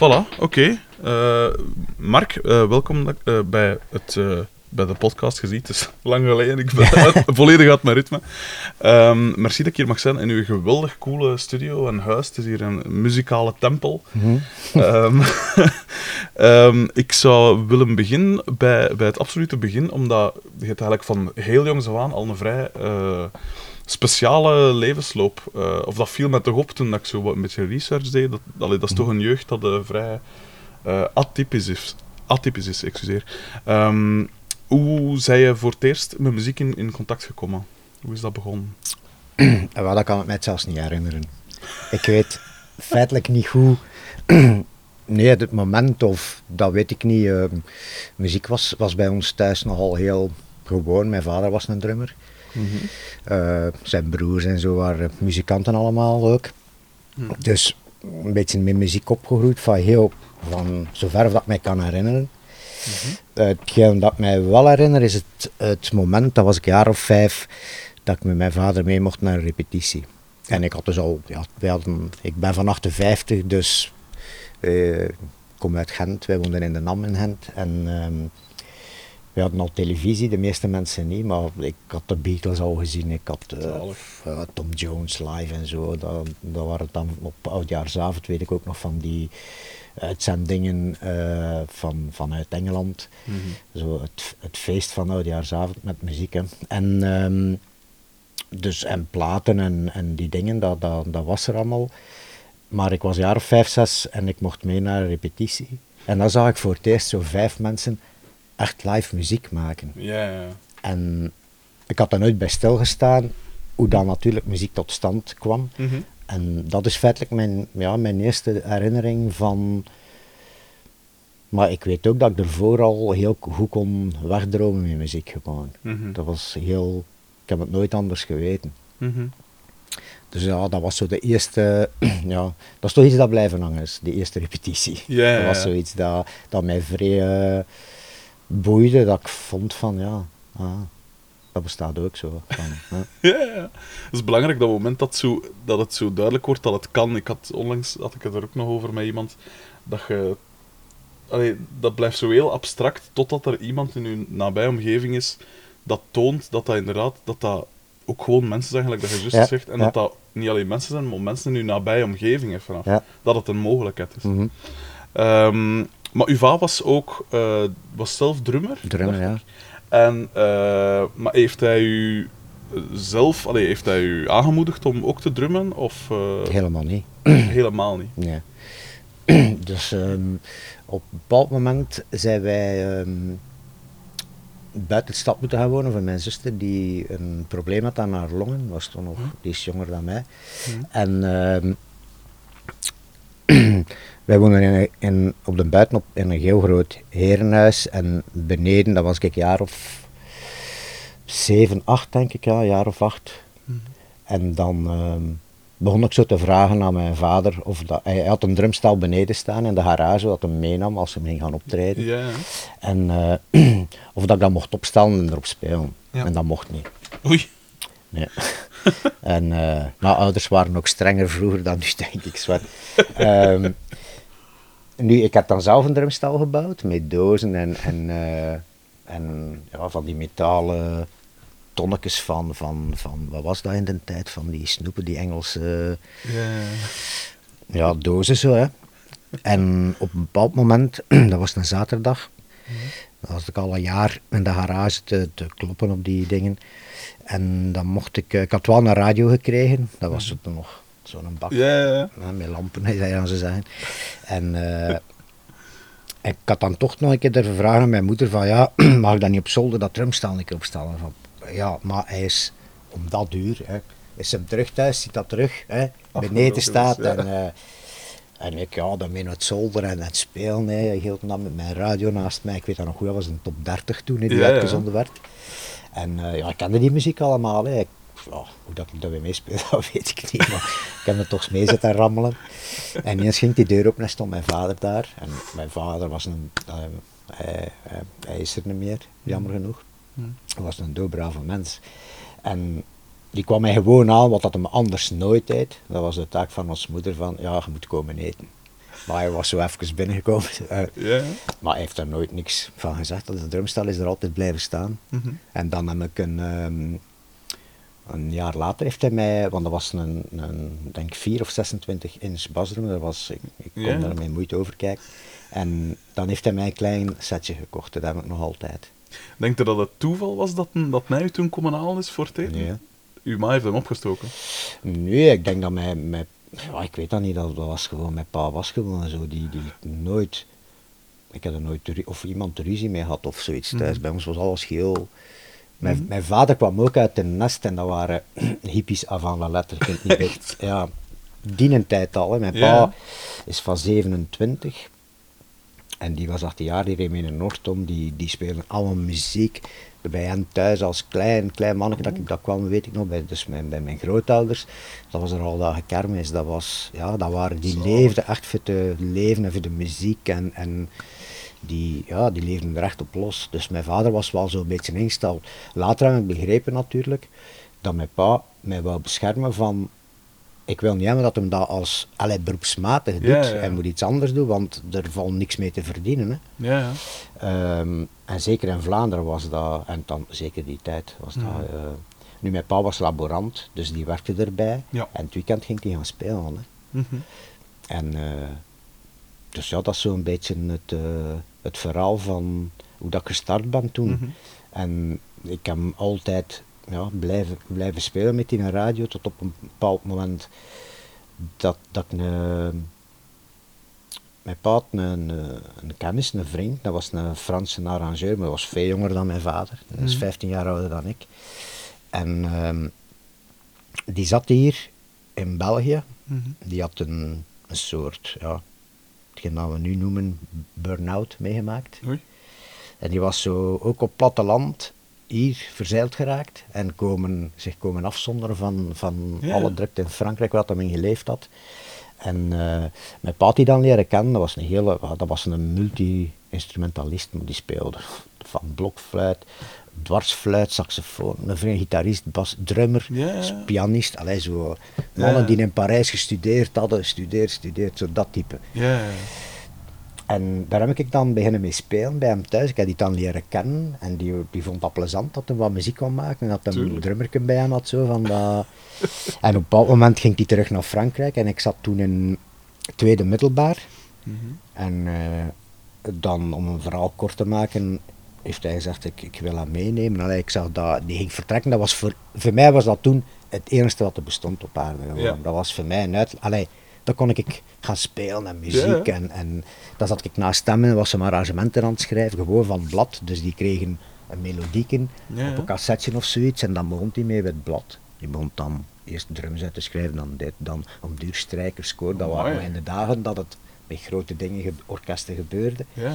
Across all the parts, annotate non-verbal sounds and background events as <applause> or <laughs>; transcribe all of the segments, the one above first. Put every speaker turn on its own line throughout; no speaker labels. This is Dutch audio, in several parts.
Voilà, oké. Eh, Mark, eh, welkom eh, bij, het, bij de podcast. Je ziet, het is <laughs> lang geleden. Ik ben uit- <laughs> volledig uit mijn ritme. Ehm, merci dat ik hier mag zijn in uw geweldig coole studio en huis. Het is hier een muzikale tempel. Ehm, <laughs> ehm, ik zou willen beginnen bij, bij het absolute begin, omdat je hebt eigenlijk van heel jongs af aan al een vrij speciale levensloop. eh, of dat viel me toch op toen dat ik zo wat een beetje research deed. Dat, allee, dat is toch een jeugd dat eh, vrij eh, atypisch is. Atypisch is, excuseer. Ehm, hoe zijn je voor het eerst met muziek in, in contact gekomen? Hoe is dat begonnen? <clears throat>
En wel, dat kan ik mij zelfs niet herinneren. Ik weet feitelijk niet hoe. <clears throat> nee, het moment of dat weet ik niet. muziek was, was bij ons thuis nogal heel gewoon. Mijn vader was een drummer. Eh, zijn broers en zo waren muzikanten allemaal ook. Dus een beetje met muziek opgegroeid van heel, van zover dat ik mij kan herinneren. Eh, Hetgeen dat ik mij wel herinner is het, het moment, dat was ik een jaar of vijf, dat ik met mijn vader mee mocht naar een repetitie. En ik had dus al, ja, wij hadden, ik ben van 58, dus eh, ik kom uit Gent, wij woonden in de Nam in Gent. En ehm, we hadden al televisie, de meeste mensen niet, maar ik had de Beatles al gezien, ik had eh, ja, Tom Jones live en zo. Dat, dat waren dan op oudjaarsavond, weet ik ook nog van die uitzendingen eh, van, vanuit Engeland. Zo het, het feest van oudjaarsavond met muziek. Hè. En, ehm, dus, en platen en, en die dingen, dat, dat, dat was er allemaal. Maar ik was een jaar of vijf, zes en ik mocht mee naar een repetitie. En dan zag ik voor het eerst zo vijf mensen echt live muziek maken.
Ja.
En ik had daar nooit bij stilgestaan hoe dan natuurlijk muziek tot stand kwam.
Mhm.
En dat is feitelijk mijn, ja, mijn eerste herinnering van. Maar ik weet ook dat ik ervoor al heel goed kon wegdromen met muziek gewoon.
Mhm.
Dat was heel. Ik heb het nooit anders geweten.
Mhm.
Dus ja, dat was zo de eerste. <clears throat> Ja, dat is toch iets dat blijven hangen, is die eerste repetitie.
Ja,
Dat was zoiets dat, dat mij vrij eh, boeide, dat ik vond van ja, ah, dat bestaat ook zo. Van. <laughs>
Ja, ja. Het is belangrijk dat moment dat, zo, dat het zo duidelijk wordt dat het kan. Ik had onlangs had ik het er ook nog over met iemand dat je. Allee, dat blijft zo heel abstract totdat er iemand in je nabije omgeving is dat toont dat dat inderdaad dat dat ook gewoon mensen zijn, gelijk dat je juist
Ja,
zegt. En
ja.
dat dat niet alleen mensen zijn, maar mensen in je nabije omgeving vanaf. Dat het een mogelijkheid is. Ehm, maar uw va was ook eh, was zelf drummer.
Drummer, ja.
En, eh, maar heeft hij u zelf, allee, heeft hij u aangemoedigd om ook te drummen? Of eh,
Helemaal niet. <clears throat>
helemaal niet?
Nee. <clears throat> dus ehm, op een bepaald moment zijn wij ehm, buiten de stad moeten gaan wonen van mijn zuster, die een probleem had aan haar longen. Was toen nog, die is jonger dan mij. En ehm, <clears throat> wij woonden in, op de buiten op, in een heel groot herenhuis. En beneden, dat was ik een jaar of zeven, acht denk ik, ja, een jaar of acht. En dan ehm, begon ik zo te vragen aan mijn vader of dat, hij had een drumstel beneden staan in de garage, dat hij meenam als ze ging gaan optreden.
Ja, ja.
En eh, <clears throat> of dat ik dat mocht opstellen en erop spelen.
Ja.
En dat mocht niet.
Oei.
Nee. <laughs> en eh, mijn ouders waren ook strenger vroeger dan nu, denk ik. Zwart. <laughs> Ehm, nu, ik heb dan zelf een drumstel gebouwd met dozen en, en, eh, en ja, van die metalen tonnetjes van, van, van, wat was dat in de tijd? Van die snoepen, die Engelse
Ja,
dozen zo. Hè. En op een bepaald moment, <clears throat> dat was een zaterdag, dan was ik al een jaar in de garage te, te kloppen op die dingen. En dan mocht ik, eh, ik had wel een radio gekregen, dat was toen nog zo'n bak
Ja, ja,
met lampen, <laughs> dan zo zeggen. En eh, ik had dan toch nog een keer durven vragen aan mijn moeder van ja, <clears throat> mag ik dat niet op zolder dat drumstel een keer opstellen? Van, ja, maar hij is om dat duur, hè, is hem terug thuis, ziet dat terug, hè, beneden staat
ja.
en... eh, en ik, ja, dan naar het zolder en het spelen. hè. Hij hield dan met mijn radio naast mij. Ik weet dat nog goed, dat was een top 30 toen, hè, die
Ja,
uitgezonden werd. En eh, ja, ik kende die muziek allemaal. Hè. Ik, ja, hoe dat ik dat weer meespeel, <laughs> dat weet ik niet. Maar ik heb er toch mee zitten rammelen. En ineens ging die deur open en stond mijn vader daar. En mijn vader was een... eh, hij, is er niet meer, jammer genoeg. Hij was een doodbrave mens. En die kwam mij gewoon aan, wat dat hem anders nooit deed. Dat was de taak van ons moeder van, ja, je moet komen eten. Maar hij was zo even binnengekomen. <laughs> Eh, maar hij heeft daar nooit niks van gezegd. De drumstel is er altijd blijven staan.
Mhm.
En dan heb ik een, ehm, een jaar later heeft hij mij, want dat was een, een denk 4 of 26 inch basdrum, dat was, ik, ik kon
Ja.
daar met moeite over kijken. En dan heeft hij mij een klein setje gekocht, dat heb ik nog altijd.
Denkt u dat het toeval was dat, dat mij u toen komen halen is voor het?
Nee.
Uw ma heeft hem opgestoken.
Nee, ik denk dat mijn, mijn ja, ik weet dat niet, dat, dat was gewoon, mijn pa was gewoon zo, die, die nooit, ik heb er nooit, of iemand ruzie mee had of zoiets thuis.
Mhm.
Bij ons was alles heel, mijn, mijn vader kwam ook uit een nest en dat waren <clears throat> hippies avant la lettre, je kunt niet <laughs>
Echt?
Ja, die een tijd al. Hè. Mijn
Ja.
pa is van 27 en die was 18 jaar, die reed mee in Noordom, die, die speelden allemaal muziek. Bij hen thuis als klein, klein mannetje dat ik dat kwam, weet ik nog, bij, dus mijn, bij mijn grootouders. Dat was er al dagen kermis, dat was, ja, dat waren, die
Zalig.
leefden echt voor te leven en voor de muziek en, en die, ja, die leefden er echt op los. Dus mijn vader was wel zo'n beetje ingesteld. Later heb ik begrepen natuurlijk, dat mijn pa mij wou beschermen van ik wil niet hebben dat hem dat als allee, beroepsmatig doet.
Ja.
Hij moet iets anders doen, want er valt niks mee te verdienen. Hè.
Ja, ja.
Ehm, en zeker in Vlaanderen was dat, en dan zeker die tijd, was dat... Eh, nu, mijn pa was laborant, dus die werkte erbij. En het weekend ging hij gaan spelen. Hè.
Mhm.
En eh, dus ja, dat is zo'n beetje het, eh, het verhaal van hoe dat ik gestart ben toen.
Mhm.
En ik heb altijd ja, blijven, blijven spelen met die radio tot op een bepaald moment dat, dat ik een, mijn pa had een, eh, een kennis, een vriend, dat was een Franse arrangeur, maar was veel jonger dan mijn vader. Dat is
Mhm.
15 jaar ouder dan ik. En ehm, die zat hier in België
Mhm.
die had een, een soort, ja, hetgeen dat we nu noemen burn-out meegemaakt.
Oei.
En die was zo ook op platteland hier verzeild geraakt en komen, zich komen afzonderen van, van
Ja.
alle drukte in Frankrijk waar hij in geleefd had. En eh mijn pa die dan leren kennen, dat was een hele, dat was een multi-instrumentalist, maar die speelde van blokfluit, dwarsfluit, saxofoon, een vriend gitarist, bas, drummer,
Ja, ja.
pianist, allee, zo mannen
Ja.
die in Parijs gestudeerd hadden, studeerd, studeerd, zo dat type. En daar heb ik dan beginnen mee spelen bij hem thuis. Ik heb die dan leren kennen en die, die vond dat plezant dat hij wat muziek kon maken en dat hij een drummerke bij hem had. Zo, van dat. En op een bepaald moment ging hij terug naar Frankrijk en ik zat toen in tweede middelbaar.
Mhm.
En eh, dan, om een verhaal kort te maken, heeft hij gezegd, ik, ik wil hem meenemen. Allee, ik zag dat, die ging vertrekken. Dat was voor, voor mij was dat toen het enige wat er bestond op aarde.
Ja.
Dat was voor mij een uit... Allee, dan kon ik gaan spelen en muziek.
Ja.
En, en dan zat ik naast hem en was ze arrangementen aan het schrijven, gewoon van het blad. Dus die kregen een melodieken
Ja,
op een cassetje of zoiets. En dan begon hij mee met het blad. Die begon dan eerst drums uit te schrijven, dan dit, dan om duurstrijkers, koor. Dat waren
Amai.
nog in de dagen dat het met grote dingen, ge- orkesten gebeurde.
Ja.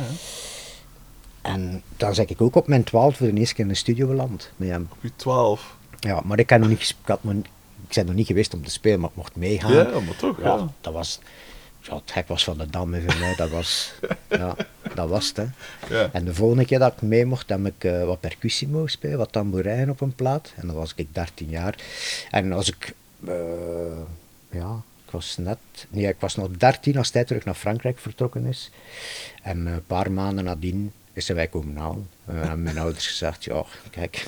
En dan zeg ik ook op mijn twaalf voor de eerste keer in de studio beland met hem.
Op uw twaalf.
Ja, maar ik, had nog niet, ik, had nog, niet- ik ben nog niet geweest om te spelen, maar ik mocht meegaan.
Ja, maar toch, ja.
dat was... Ja, het hek was van de dam voor mij, dat was... <laughs> ja, dat was het, hè.
Ja.
En de volgende keer dat ik mee mocht, heb ik eh, wat percussie mogen spelen, wat tamboerijn op een plaat. En dan was ik 13 jaar. En als ik... eh, ja, ik was net... Nee, ik was nog 13 als hij terug naar Frankrijk vertrokken is. En een paar maanden nadien is wij komen halen. En mijn ouders gezegd, ja, kijk...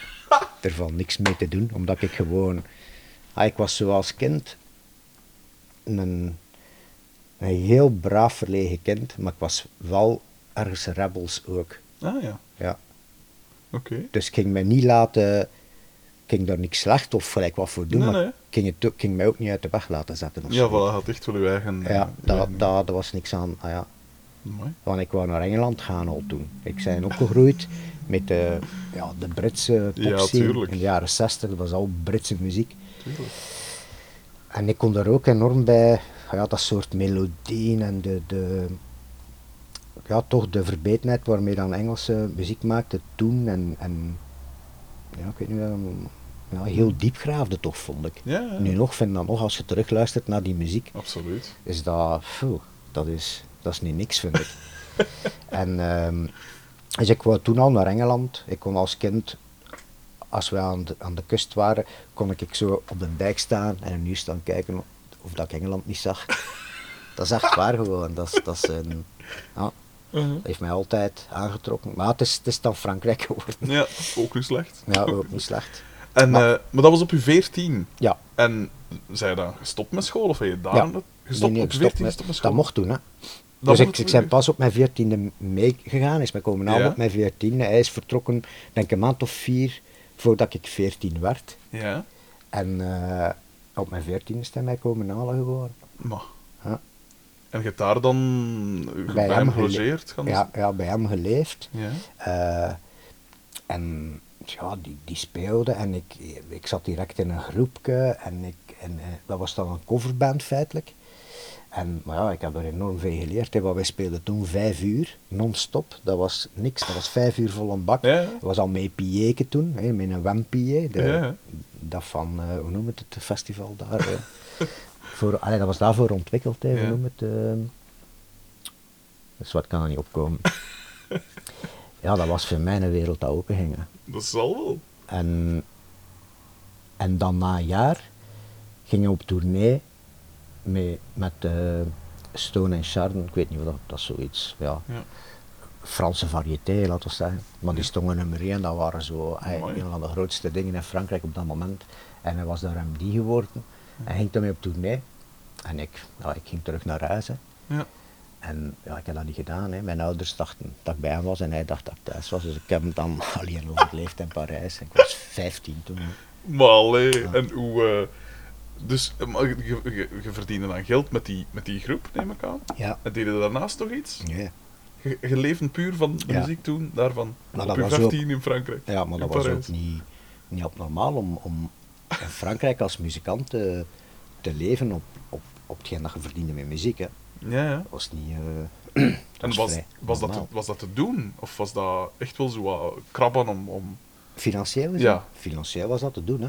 <laughs> er valt niks mee te doen, omdat ik gewoon... Ah, ik was zoals kind een, een heel braaf verlegen kind, maar ik was wel ergens rebels ook.
Ah ja,
Ja.
oké.
Dus ik ging mij niet laten, ik ging daar niks slecht of gelijk wat voor doen,
Nee,
maar
nee.
ging, het, ook- ging mij ook niet uit de weg laten zetten.
Ja, voilà, had echt wel uw eigen...
Ja,
uw
daar
eigen-
da, da was niks aan. Ah, ja.
Mooi.
Want ik wou naar Engeland gaan al toen. Ik ben opgegroeid met de, ja, de Britse popscene in de jaren 60, dat was al Britse muziek.
Tuurlijk.
En ik kon daar ook enorm bij, ja, dat soort melodieën en de, de, ja, toch de verbetenheid waarmee dan Engelse muziek maakte toen. En, en ja, ik weet niet, ja, heel diep graafde toch, vond ik.
Ja, ja.
Nu nog, vind dat nog, als je terugluistert naar die muziek,
Absoluut.
is dat, phew, dat is, dat is niet niks, vind ik. <laughs> en dus ik wou toen al naar Engeland. Ik kon als kind, als we aan de, aan de kust waren, kon ik zo op de dijk staan en een uur staan kijken of dat ik Engeland niet zag. <laughs> Dat is echt waar gewoon. Dat dat is een, ja, dat heeft mij altijd aangetrokken. Maar het is, het is dan Frankrijk geworden.
Ja, ook niet slecht.
Ja, ook niet slecht.
En,
Maar-
maar, maar dat was op je 14.
Ja,
En zei je dan gestopt met school of heb je daar
Ja.
gestopt
nee, nee,
op je
stop
14
met-
gestopt met school?
dat mocht toen, hè.
Dat
dus ik, ik ben pas op mijn veertiende meegegaan, is mijn komen
Ja.
op mijn veertiende. Hij is vertrokken, denk ik, een maand of vier voordat ik veertien werd.
Ja,
En eh, op mijn veertiende is hij mij komen halen geworden.
maar.
Ja.
En je hebt daar dan bij,
Bij
hem
hem
gelogeerd?
Ja, ja, bij hem geleefd.
Ja.
Eh, en ja, die, die speelde en ik, ik zat direct in een groepje en, ik, en eh, dat was dan een coverband feitelijk. En, maar ja, ik heb er enorm veel geleerd. Hè, want wij speelden toen vijf uur, non-stop. Dat was niks, dat was vijf uur vol een bak.
Ja.
Dat was al met piëken toen, hè, met een de-
Ja.
Dat van, eh, hoe noem het, het festival daar. <laughs> voor, allee, dat was daarvoor ontwikkeld, hè, hoe noem het. eh. dus wat kan er niet opkomen. <laughs> ja, dat was voor mij een wereld dat openging.
Dat zal wel.
En, en dan na een jaar ging ik op tournee met, met eh, Stone en Chardon. Ik weet niet wat dat, dat is zoiets. Ja,
Ja.
Franse variété, laten we zeggen. Maar die stonden nummer 1, dat waren zo eh,
Mooi.
een van de grootste dingen in Frankrijk op dat moment. En hij was daar MD geworden. Hij ging toen mee op tournee. En ik, ja, ik ging terug naar huis. hè.
Ja.
En ja, ik heb dat niet gedaan. Hè. Mijn ouders dachten dat ik bij hem was en hij dacht dat ik thuis was. Dus ik heb hem dan <laughs> alleen overleefd in Parijs. Ik was 15 toen.
Maar allee, en hoe... eh, dus eh, je, verdiende dan geld met die, met die groep, neem ik aan.
Ja.
En deed je daarnaast nog iets?
Ja.
Je, je leefde puur van de
Ja.
muziek toen, daarvan.
Maar
op
dat was ook-
15 in Frankrijk.
Ja, maar dat was ook niet, niet abnormaal om, om in Frankrijk als muzikant te, te leven op, op, op hetgeen dat je verdiende met muziek. Hè.
Ja, ja.
Dat was niet... eh, <clears throat>
En was, was, dat te,
normaal.
was dat te doen? Of was dat echt wel zo krabben om... om...
Financieel gezien?
Ja.
Financieel was dat te doen, hè.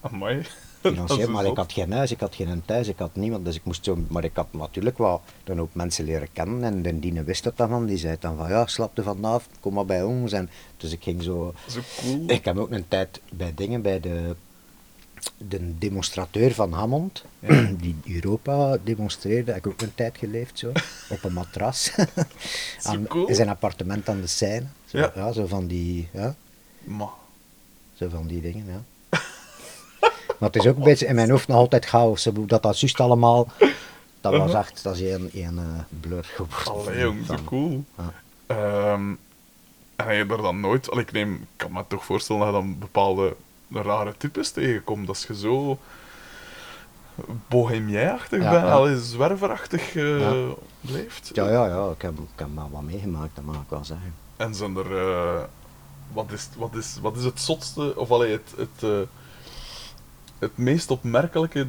Amai.
Financieel, maar ik had geen huis, ik had geen thuis, ik had niemand, dus ik moest zo... Maar ik had natuurlijk wel dan ook mensen leren kennen en de diene wist dat dan van, die zei dan van, ja, slapte vanaf, kom maar bij ons. En, dus ik ging zo...
Zo cool.
Ik heb ook een tijd bij dingen, bij de, de demonstrateur van Hammond, <clears throat> die Europa demonstreerde, heb ik ook een tijd geleefd zo, <laughs> op een matras. <laughs> aan,
cool.
In zijn appartement aan de Seine. Zo,
Ja.
ja. zo van die, ja,
Maar,
zo van die dingen, ja. Maar het is ook een beetje in mijn hoofd nog altijd chaos, dat dat juist allemaal, dat was echt, dat is een, een eh, blur geworden.
allee jong, zo cool.
Ja.
Ehm, en heb je er dan nooit... Allee, ik neem... Ik kan me toch voorstellen dat je dan bepaalde rare types tegenkomt. Als je zo... Bohemien-achtig
Ja,
bent,
ja.
allee, zwerverachtig eh
Ja.
leeft.
Ja, ja, ja, ik heb, ik heb wel wat meegemaakt, dat mag ik wel zeggen.
En zijn er... eh, wat, is, wat, is, wat is het zotste, of allee, het, het, het meest opmerkelijke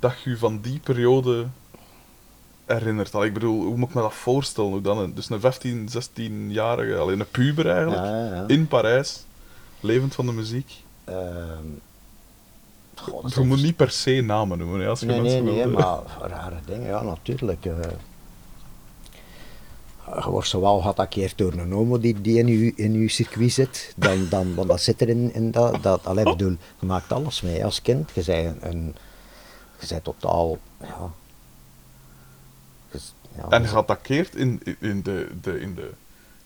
dat je van die periode herinnert? Allee, ik bedoel, hoe moet ik me dat voorstellen? Hoe dan dus een 15, 16-jarige, alleen een puber eigenlijk,
Ja, ja, ja.
in Parijs, levend van de muziek.
Ehm, goh,
Je moet niet per se namen noemen, hè, als je
Nee, nee,
mensen
nee,
wil,
maar rare dingen, ja, natuurlijk. eh. Je wordt zowel geattaqueerd door een homo die, die in, uw, in uw circuit zit, dan, dan, want dat zit er in, in dat, dat allee, bedoel, je maakt alles mee als kind. Je bent een, je bent totaal, ja... je- ja,
En geattaqueerd in, in, de, de, in de,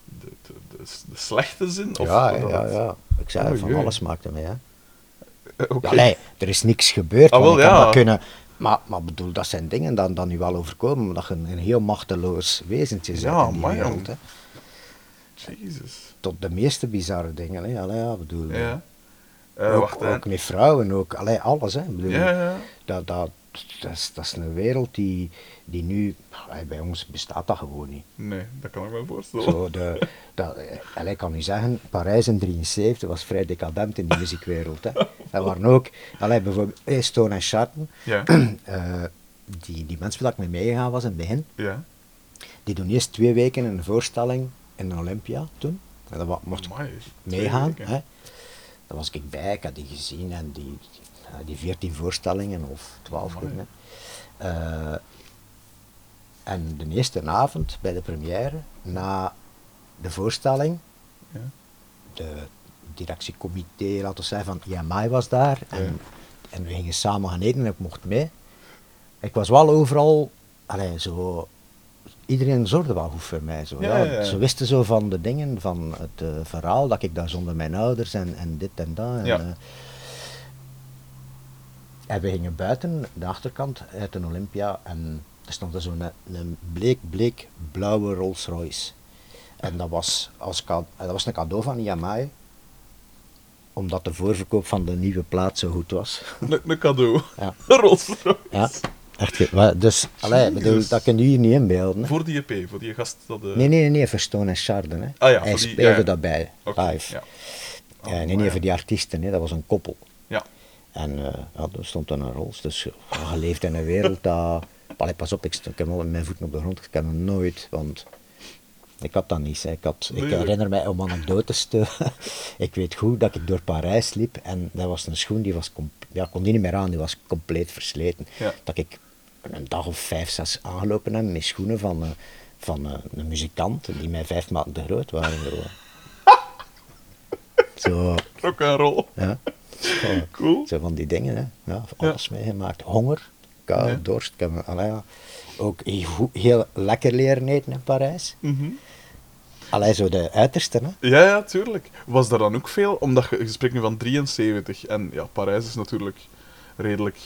de, de, de, de slechte zin? Of
ja, ja,
dat-
ja, ik zei,
Oh,
van
jee.
alles maakte mee, hè.
Eh, oké.
Ja, nee, er is niks gebeurd.
Ah, wel,
ik
ja.
dat kunnen, maar, maar bedoel, dat zijn dingen dan, dan nu wel overkomen, omdat je een, een heel machteloos wezentje bent
Ja,
in die
amai,
wereld. Hè.
Jezus.
Tot de meeste bizarre dingen. Hè. Allee, ja, bedoel,
Ja. Eh,
ook,
wacht, hè.
ook met vrouwen, ook, allee, alles. Hè. Bedoel,
Ja, ja.
Dat, dat, dat, is, dat is een wereld die, die nu, bij ons bestaat dat gewoon niet.
Nee, dat kan ik me voorstellen.
Zo, de, dat, eh, ik kan nu zeggen, Parijs in 73 was vrij decadent in de muziekwereld. Hè. <laughs> Er waren ook, allee, bijvoorbeeld eh, Stone en Sharpen,
Ja, <clears throat>
eh, die, die mensen waar ik mee meegegaan was in het begin,
ja.
die doen eerst twee weken een voorstelling in Olympia toen. En dat mocht ik meegaan. Hè. Daar was ik bij, ik had die gezien en die, die, die 14 voorstellingen of 12
Amai.
goed, hè. Eh, en de eerste avond bij de première, na de voorstelling,
Ja.
de directiecomité, laten we zeggen, van IMI was daar. En,
Ja.
en we gingen samen gaan eten en ik mocht mee. Ik was wel overal allee, zo, iedereen zorgde wel goed voor mij. Zo,
Ja,
ja,
ja, ja.
Ze wisten zo van de dingen, van het eh, verhaal, dat ik daar zonder mijn ouders en, en dit en dat. En,
Ja.
En we gingen buiten, de achterkant, uit een Olympia, en er stond er zo'n een bleek, bleek blauwe Rolls Royce. En dat was, als dat was een cadeau van IMI, omdat de voorverkoop van de nieuwe plaat zo goed was.
Een, een cadeau.
Ja. <laughs>
Rolls Royce.
Ja, echt. Dus, allee, bedoel, dat kun je hier niet inbeelden. hè.
Voor die EP, voor die gast dat... eh,
Nee, nee, nee, Stone en Chardon. Hè.
Ah ja,
Hij
die-
speelde
ja, ja.
daarbij, live.
Ja.
Ja,
Oh,
nee, nee,
maar
voor die artiesten, hè. dat was een koppel. En eh ja, er stond dan een Rolls. Dus je leeft in een wereld dat... Allee, pas op, ik, st- ik heb mijn voeten op de grond. Ik heb hem nooit, want... Ik had dat niet. Hè. Ik, had, ik herinner mij om anekdotes te... <laughs> ik weet goed dat ik door Parijs liep en dat was een schoen die was... Ja, kon die niet meer aan, die was compleet versleten.
Ja.
Dat ik een dag of vijf, zes aangelopen heb met schoenen van, eh, van eh, een muzikant die mij vijf maanden te groot waren. <laughs> Zo, zo
Rock and roll.
ja. Zo,
Cool.
zo van die dingen, hè. Ja, alles meegemaakt. Honger, kou, dorst. Ik heb, allee. Ook heel, lekker leren eten in Parijs. Allee, zo de uiterste, hè.
Ja, ja, tuurlijk. Was daar dan ook veel? Omdat je, je spreekt nu van 73 en ja, Parijs is natuurlijk redelijk,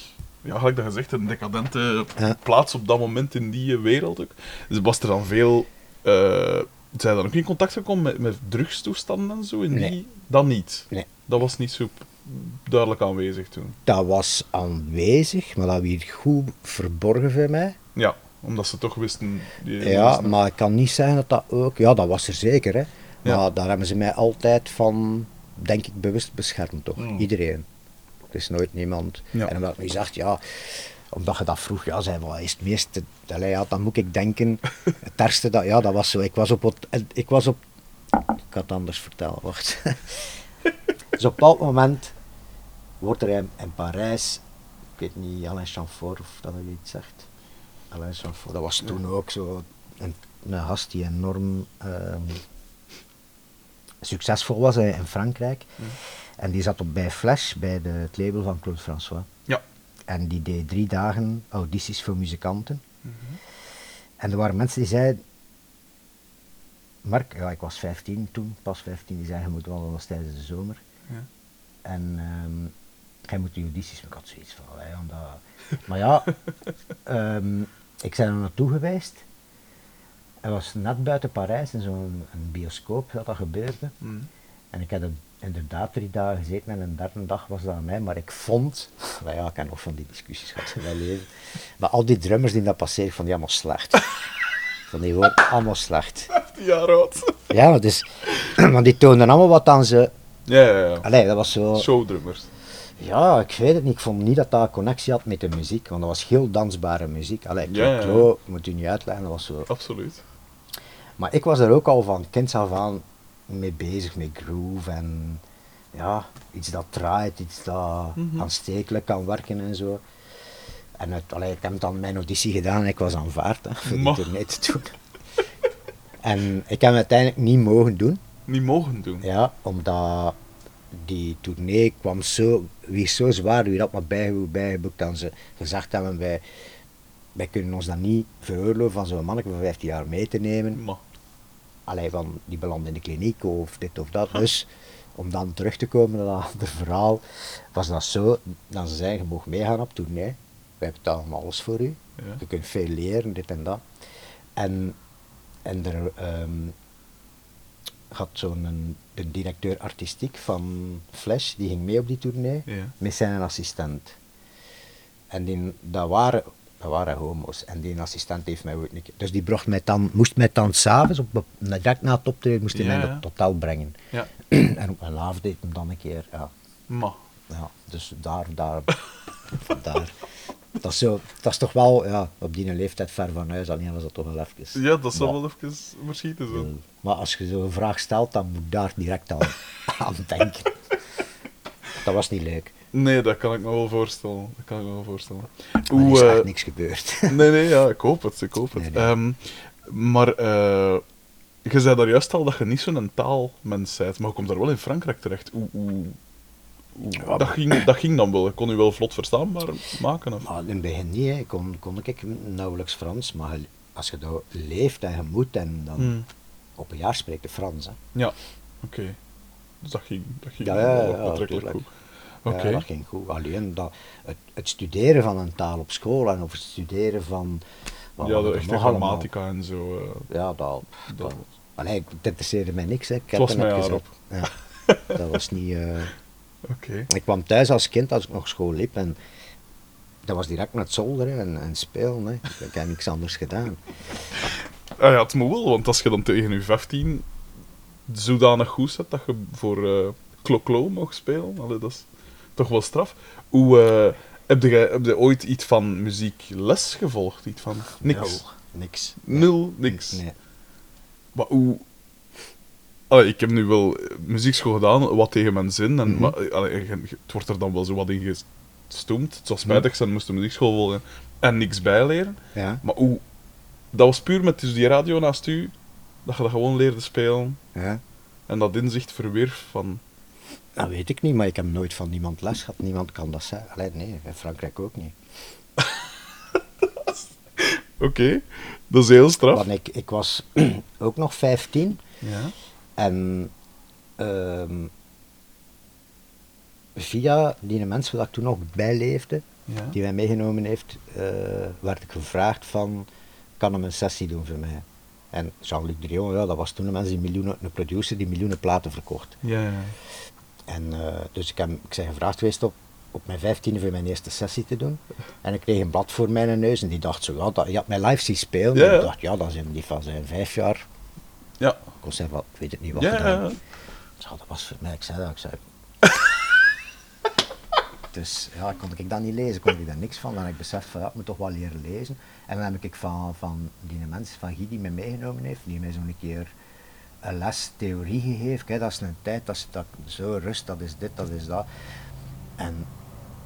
ja, gelijk dat gezegd, een decadente
Ja.
plaats op dat moment in die wereld ook. Dus was er dan veel. eh zijn dan ook in contact gekomen met, met drugstoestanden en zo? In
Nee.
die, dat niet.
Nee.
Dat was niet zo duidelijk aanwezig toen.
Dat was aanwezig, maar dat werd goed verborgen voor mij.
Ja, omdat ze toch wisten.
Ja,
wisten-
maar ik kan niet zeggen dat dat ook... Ja, dat was er zeker, hè. Maar
Ja.
daar hebben ze mij altijd van, denk ik, bewust beschermd, toch.
Mm.
Iedereen. Er is nooit niemand...
Ja.
En omdat ik nu zegt, ja... Omdat je dat vroeg, ja, zei, wat is het meeste... Allee, ja, dan moet ik denken... <laughs> Het ergste, dat, ja, dat was zo. Ik was op... Ik was op... Ik had het anders vertellen, wacht. <laughs> dus op een bepaald moment wordt er in, in Parijs... Ik weet niet, Alain Chamfort of dat hij iets zegt. Alain Chamfort, dat was toen ook zo een, een gast die enorm ehm, succesvol was in, in Frankrijk. En die zat op bij Flash, bij de, het label van Claude François.
Ja.
En die deed drie dagen audities voor muzikanten. En er waren mensen die zeiden... Mark, ja, ik was 15 toen, pas 15, die zeiden, je moet wel, dat was tijdens de zomer.
Ja.
En ehm jij moet maar ik had zoiets van, wij gaan dat... Maar ja, ehm, ik ben er naartoe geweest. Het was net buiten Parijs, in zo'n bioscoop dat dat gebeurde.
Mhm.
En ik heb er inderdaad drie dagen gezeten en een derde dag was dat aan mij. Maar ik vond, nou ja, ik heb nog van die discussies gehad in mijn leven. Maar al die drummers die dat passeren, vond die allemaal slecht. <laughs> Vond die gewoon allemaal slecht.
15 jaar oud.
Ja, dus, <clears throat> want die toonden allemaal wat aan ze.
Ja, ja, ja.
Allee, dat was zo.
Showdrummers.
Ja, ik weet het niet. Ik vond niet dat dat connectie had met de muziek, want dat was heel dansbare muziek. Allee,
Ja, ja, ja.
Clo, moet u niet uitleggen, dat was zo.
Absoluut.
Maar ik was er ook al van kinds af aan mee bezig, met groove en ja, iets dat draait, iets dat
Mhm.
aanstekelijk kan werken en zo. En het, allee, ik heb dan mijn auditie gedaan en ik was aanvaard hè, voor die tournee te doen. en ik heb het uiteindelijk niet mogen doen.
Niet mogen doen.
Ja, omdat die tournee kwam zo, wie zo zwaar, wie dat maar bij, bijgeboekt, dan ze gezegd hebben, wij, wij kunnen ons dan niet veroorloven van zo'n manneke van 15 jaar mee te nemen.
Maar,
Allee, van die belandt in de kliniek of dit of dat. Dus, om dan terug te komen naar het verhaal, was dat zo, dat ze zeiden, je mag meegaan op tournee, wij betalen alles voor u,
ja.
je kunt veel leren, dit en dat. En, en er ehm, had zo'n een- de directeur artistiek van Flash, die ging mee op die tournee,
Ja.
met zijn assistent. En die, dat, waren, dat waren homo's. En die assistent heeft mij ooit keer... Dus die bracht mij dan, moest mij dan s'avonds, op, direct na het optreden, moest hij
Ja,
mij
ja.
naar het hotel brengen.
Ja. <clears throat>
en op mijn laaf deed hem dan een keer, ja.
Maar,
ja dus daar, daar, <laughs> daar. Dat is, zo, dat is toch wel, ja, op die leeftijd ver van huis, alleen was dat toch wel even...
ja, dat zal wel even verschieten zo.
Maar als je zo'n vraag stelt, dan moet daar direct aan, <laughs> aan denken. Dat was niet leuk.
Nee, dat kan ik me wel voorstellen. Dat kan ik me wel voorstellen.
Er is
Hoe,
echt
eh,
niks gebeurd. <laughs>
nee, nee, ja, ik hoop het, ik hoop het.
Nee, nee.
Ehm, maar, eh, je zei daar juist al dat je niet zo'n taalmens bent, maar je komt daar wel in Frankrijk terecht. Hoe, hoe, dat, ging, dat ging dan wel. Kon u wel vlot verstaanbaar maken? Of?
Maar in het begin niet, hè. kon, kon ik nauwelijks Frans, maar als je daar leeft en je moet, en dan
Hmm.
op een jaar spreekt je Frans. Hè.
Ja, oké. Dus dat ging, dat ging
Ja, ja,
betrekkelijk goed. Oké.
Ja, dat ging goed. Alleen dat, het, het studeren van een taal op school en of het studeren van... wat
ja, de echte
allemaal?
grammatica en zo. eh.
Ja, dat...
Dat-
dat allee, het interesseerde mij niks, hè. Ik
Het
heb
was
het
mij
net
haar
gezegd. Ja. dat was niet... eh, Ik kwam thuis als kind, als ik nog school liep, en dat was direct het zolderen en, en spelen. Hè. Ik heb niks anders gedaan.
Ah ja, het moet wel, want als je dan tegen je 15 zodanig goed zet dat je voor eh Kloklo mag spelen, allee, dat is toch wel straf. Hoe, eh, heb, je, heb je ooit iets van muziekles gevolgd? Iets van niks?
Nul. Niks.
Nul, niks.
Nee.
Maar hoe... Allee, ik heb nu wel eh, muziekschool gedaan, wat tegen mijn zin. En,
Mhm.
maar, eh, allee, je- je- het wordt er dan wel zo wat in gestoomd. Het zou spijtig zijn, moest de muziekschool volgen en niks bijleren.
Ja,
Maar hoe... Dat was puur met dus die radio naast u, dat je dat gewoon leerde spelen.
ja.
En dat inzicht verwierf van...
Dat weet ik niet, maar ik heb nooit van niemand les gehad. Niemand kan dat zeggen. Allee, nee, in Frankrijk ook niet. <laughs>
Oké, dat is heel straf.
Want ik, ik was <clears throat> ook nog 15
Ja.
En ehm, via die mensen waar ik toen nog bijleefde,
Ja.
die mij meegenomen heeft, eh, werd ik gevraagd van, kan hem een sessie doen voor mij? En Jean-Luc Drion, ja, dat was toen een mens die miljoenen, een producer die miljoenen platen verkocht.
Ja, ja.
En eh, dus ik, heb, ik ben gevraagd geweest op, op mijn vijftiende voor mijn eerste sessie te doen. En ik kreeg een blad voor mijn neus en die dacht zo, ja, dat, je had mij live zien spelen.
Ja,
En ik dacht, ja, dat is een die van zijn vijf jaar
Ja.
conservat, ik weet het niet wat
Ja,
gedaan.
ja.
Ja, dat was voor mij, ik zei dat, ik zei... dus ja, kon ik dat niet lezen, kon ik daar niks van. En ik besef van, ja, ik moet toch wel leren lezen. En dan heb ik van, van die mensen, van Guy die me meegenomen heeft, die mij zo'n keer een les theorie gegeven. Kijk, dat is een tijd, dat is dat, zo rust, dat is dit, dat is dat. En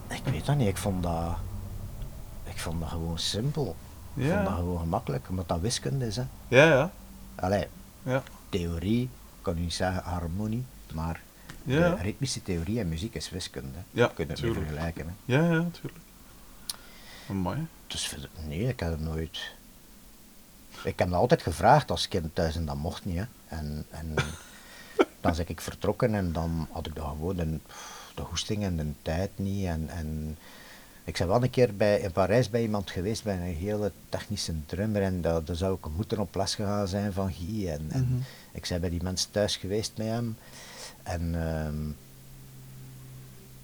ik weet dat niet, ik vond dat, ik vond dat gewoon simpel. Ik
Ja.
vond dat gewoon gemakkelijk, omdat dat wiskunde is. Hè.
Ja, ja.
Allee,
Ja.
theorie, ik kan u niet zeggen harmonie, maar
Ja.
de ritmische theorie en muziek is wiskunde.
Ja,
Je kunt het niet
tuurlijk.
vergelijken. Hè.
Ja, ja, natuurlijk. Amai.
Dus nee, ik heb het nooit. Ik heb dat altijd gevraagd als kind thuis en dat mocht niet. Hè. En, en <laughs> dan ben ik vertrokken en dan had ik dat gewoon de, de hoesting en de tijd niet. En, en ik ben wel een keer bij, in Parijs bij iemand geweest, bij een hele technische drummer. En daar daar zou ik moeten op les gegaan zijn van Guy. En, en
Mhm.
ik ben bij die mensen thuis geweest met hem. En, ehm,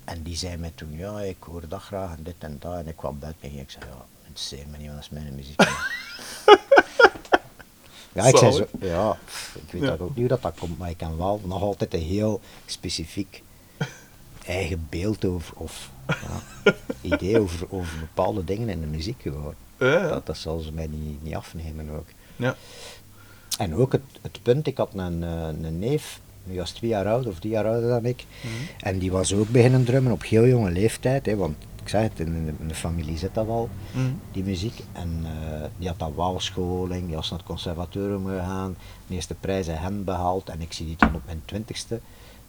en die zei mij toen, ja, ik hoor dat graag en dit en dat. En ik kwam buiten en ik zei, ja, interesseert me niet, want dat is mijn muziek. <laughs> ja, ik zei zo, ja, ik weet
Ja.
ook niet hoe dat, dat komt, maar ik heb wel nog altijd een heel specifiek eigen beeld over, of ja, idee over, over bepaalde dingen in de muziek gewoon.
Ja, ja.
Dat, dat zal ze mij niet, niet afnemen ook.
Ja.
En ook het, het punt, ik had een, eh, een neef, die was twee jaar oud of drie jaar ouder dan ik.
Mhm.
En die was ook beginnen drummen op heel jonge leeftijd. Hè, want ik zei het, in de, in de familie zit dat wel,
Mhm.
die muziek. En eh, die had dan walscholing, die was naar het conservatorium gegaan. De eerste prijs in hen behaald. En ik zie die toen op mijn twintigste,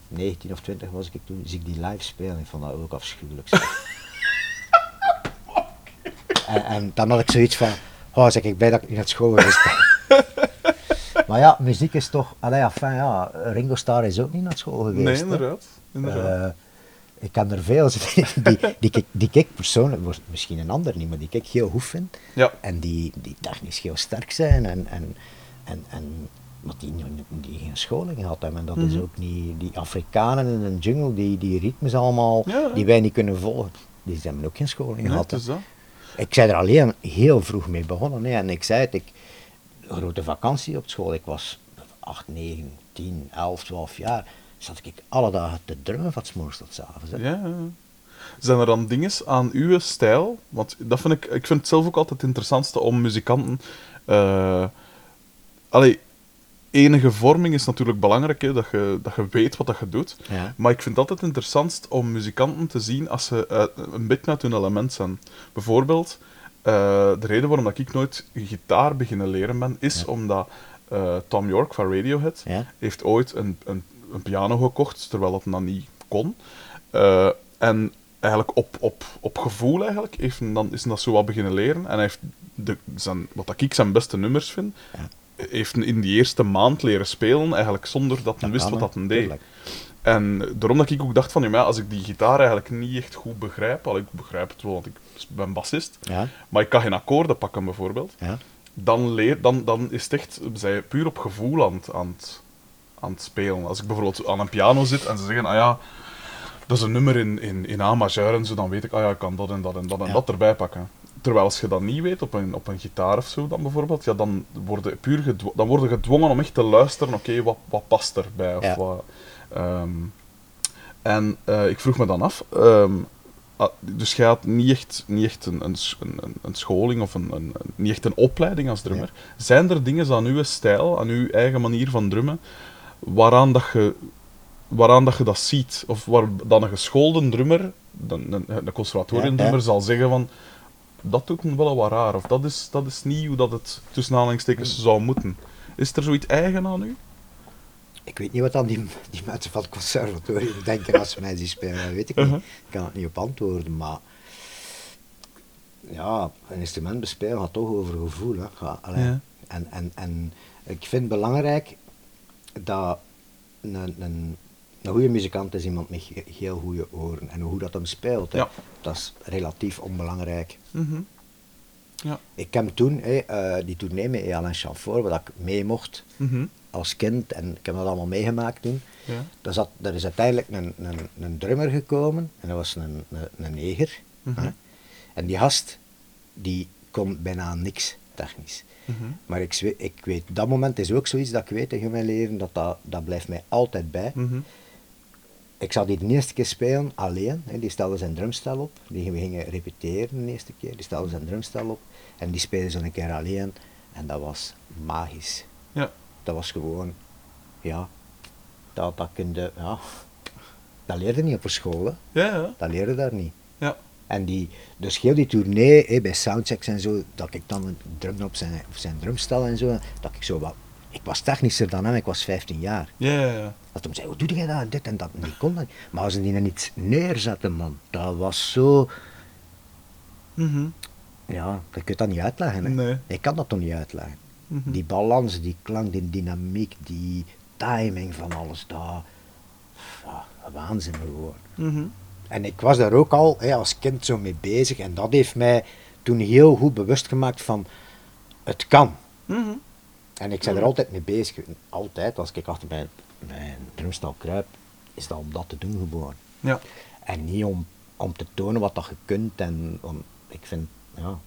19 of 20 was ik toen, zie ik die live spelen. Ik vond dat ook afschuwelijk. <laughs> en, en dan had ik zoiets van, oh zeg ik blij dat ik niet naar school geweest ben. <laughs> Maar ja, muziek is toch, allee, enfin, ja, Ringo Starr is ook niet naar school geweest.
Nee, inderdaad. inderdaad.
Eh, ik ken er veel <laughs> die, die, die, ik- die ik persoonlijk, misschien een ander niet, maar die ik heel goed vind.
ja.
En die, die technisch heel sterk zijn en, en, en, en maar die, die geen scholing gehad hebben. En dat is
Mhm.
ook niet, die Afrikanen in een jungle, die, die ritmes allemaal,
Ja.
die wij niet kunnen volgen, die hebben ook geen scholing
Nee,
gehad. Ik zei er alleen heel vroeg mee begonnen. Hè. En ik zei het, ik, grote vakantie op school, ik was 8, 9, 10, 11, 12 jaar, zat ik alle dagen te drummen van 's morgens tot 's avonds. hè.
Ja. Zijn er dan dingen aan uw stijl? Want dat vind ik, ik vind het zelf ook altijd het interessantste om muzikanten. allee, enige vorming is natuurlijk belangrijk, hè, dat, je, dat je weet wat dat je doet.
Ja.
Maar ik vind het altijd interessantst om muzikanten te zien als ze uit- een beetje uit hun element zijn. Bijvoorbeeld, eh, de reden waarom dat ik nooit gitaar beginnen leren ben, is
Ja.
omdat eh, Tom York van Radiohead
Ja.
heeft ooit een, een, een piano gekocht, terwijl dat dan niet kon. Eh, en eigenlijk op, op, op gevoel eigenlijk heeft dan, is dat zo wat beginnen leren. En hij heeft de, zijn, wat ik zijn beste nummers vind,
Ja.
Heeft in die eerste maand leren spelen, eigenlijk zonder dat hij wist wat dat hij deed. En daarom dat ik ook dacht van, ja, als ik die gitaar eigenlijk niet echt goed begrijp, al ik begrijp het wel, want ik ben bassist,
Ja,
maar ik kan geen akkoorden pakken bijvoorbeeld,
ja.
dan, leer, dan, dan is het echt zij puur op gevoel aan, het- aan, het, aan het spelen. Als ik bijvoorbeeld aan een piano zit en ze zeggen, ah ja, dat is een nummer in, in, in A majeur en zo, dan weet ik, ah ja, ik kan dat en dat en dat en
Ja.
dat erbij pakken. Terwijl als je dat niet weet, op een, op een gitaar of zo dan bijvoorbeeld, ja, dan worden puur dan worden gedwongen om echt te luisteren, oké, wat, wat past erbij? Of
Ja.
wat, ehm, en eh, ik vroeg me dan af, ehm, ah, dus jij had niet echt, niet echt een, een, een, een- een scholing of een, een, een- niet echt een opleiding als drummer. Zijn er dingen aan uw stijl, aan uw eigen manier van drummen, waaraan dat je, waaraan dat, je dat ziet? Of waar dan een geschoolde drummer, dan- een, een conservatoriumdrummer,
Ja,
zal zeggen van dat doet me wel wat raar, of dat is, dat is niet hoe dat het tussen aanhalingstekens zou moeten. Is er zoiets eigen aan u?
Ik weet niet wat dan die, die mensen van het conservatorium denken als ze mij zien spelen, dat weet ik niet.
Uh-huh.
Ik kan het niet op antwoorden, maar ja, een instrument bespelen gaat toch over gevoel. Hè.
Ja.
En, en, en ik vind het belangrijk dat een, een, een goede muzikant is iemand met heel goede oren. En hoe dat hem speelt, dat is relatief onbelangrijk.
Mhm. Ja.
Ik heb toen eh, die tournee met Alain Chamfort, waar ik mee mocht
Mhm.
als kind, en ik heb dat allemaal meegemaakt toen.
Ja.
Er, zat, is uiteindelijk een, een, een drummer gekomen, en dat was een, een, een neger.
Mhm.
En die gast, die kon bijna niks technisch. Maar ik, ik weet, dat moment is ook zoiets dat ik weet in mijn leven, dat, dat, dat blijft mij altijd bij. Ik zag die de eerste keer spelen alleen. Hè. Die stelde zijn drumstel op. Die, we gingen repeteren de eerste keer. Die stelde zijn drumstel op. En die speelde zo een keer alleen. En dat was magisch.
Ja.
Dat was gewoon, ja, dat, dat kun je, ja, dat leerde niet op school. Hè.
Ja, ja.
Dat leerde daar niet.
Ja.
En die, dus heel die tournee, hè, bij soundchecks en zo, dat ik dan een drum op zijn, op zijn drumstel en zo, dat ik zo wat, ik was technischer dan hem, ik was 15 jaar.
Ja, ja, ja.
Dat hem zei, hoe doe jij dat, dit en dat, en die kon dat niet. Maar als ze die er niet neerzetten, man, dat was zo,
Mhm.
ja, ik kan dat niet uitleggen. Hè.
Nee.
Ik kan dat toch niet uitleggen.
Mhm.
Die balans, die klank, die dynamiek, die timing van alles, dat, ja, waanzin gewoon.
Mhm.
En ik was daar ook al hè, als kind zo mee bezig en dat heeft mij toen heel goed bewust gemaakt van het kan.
Mhm.
En ik ben er altijd mee bezig. Altijd, als ik achter mijn, mijn drumstel kruip, is dat om dat te doen gewoon.
Ja.
En niet om, om te tonen wat dat je kunt. En om, ik vind, ja,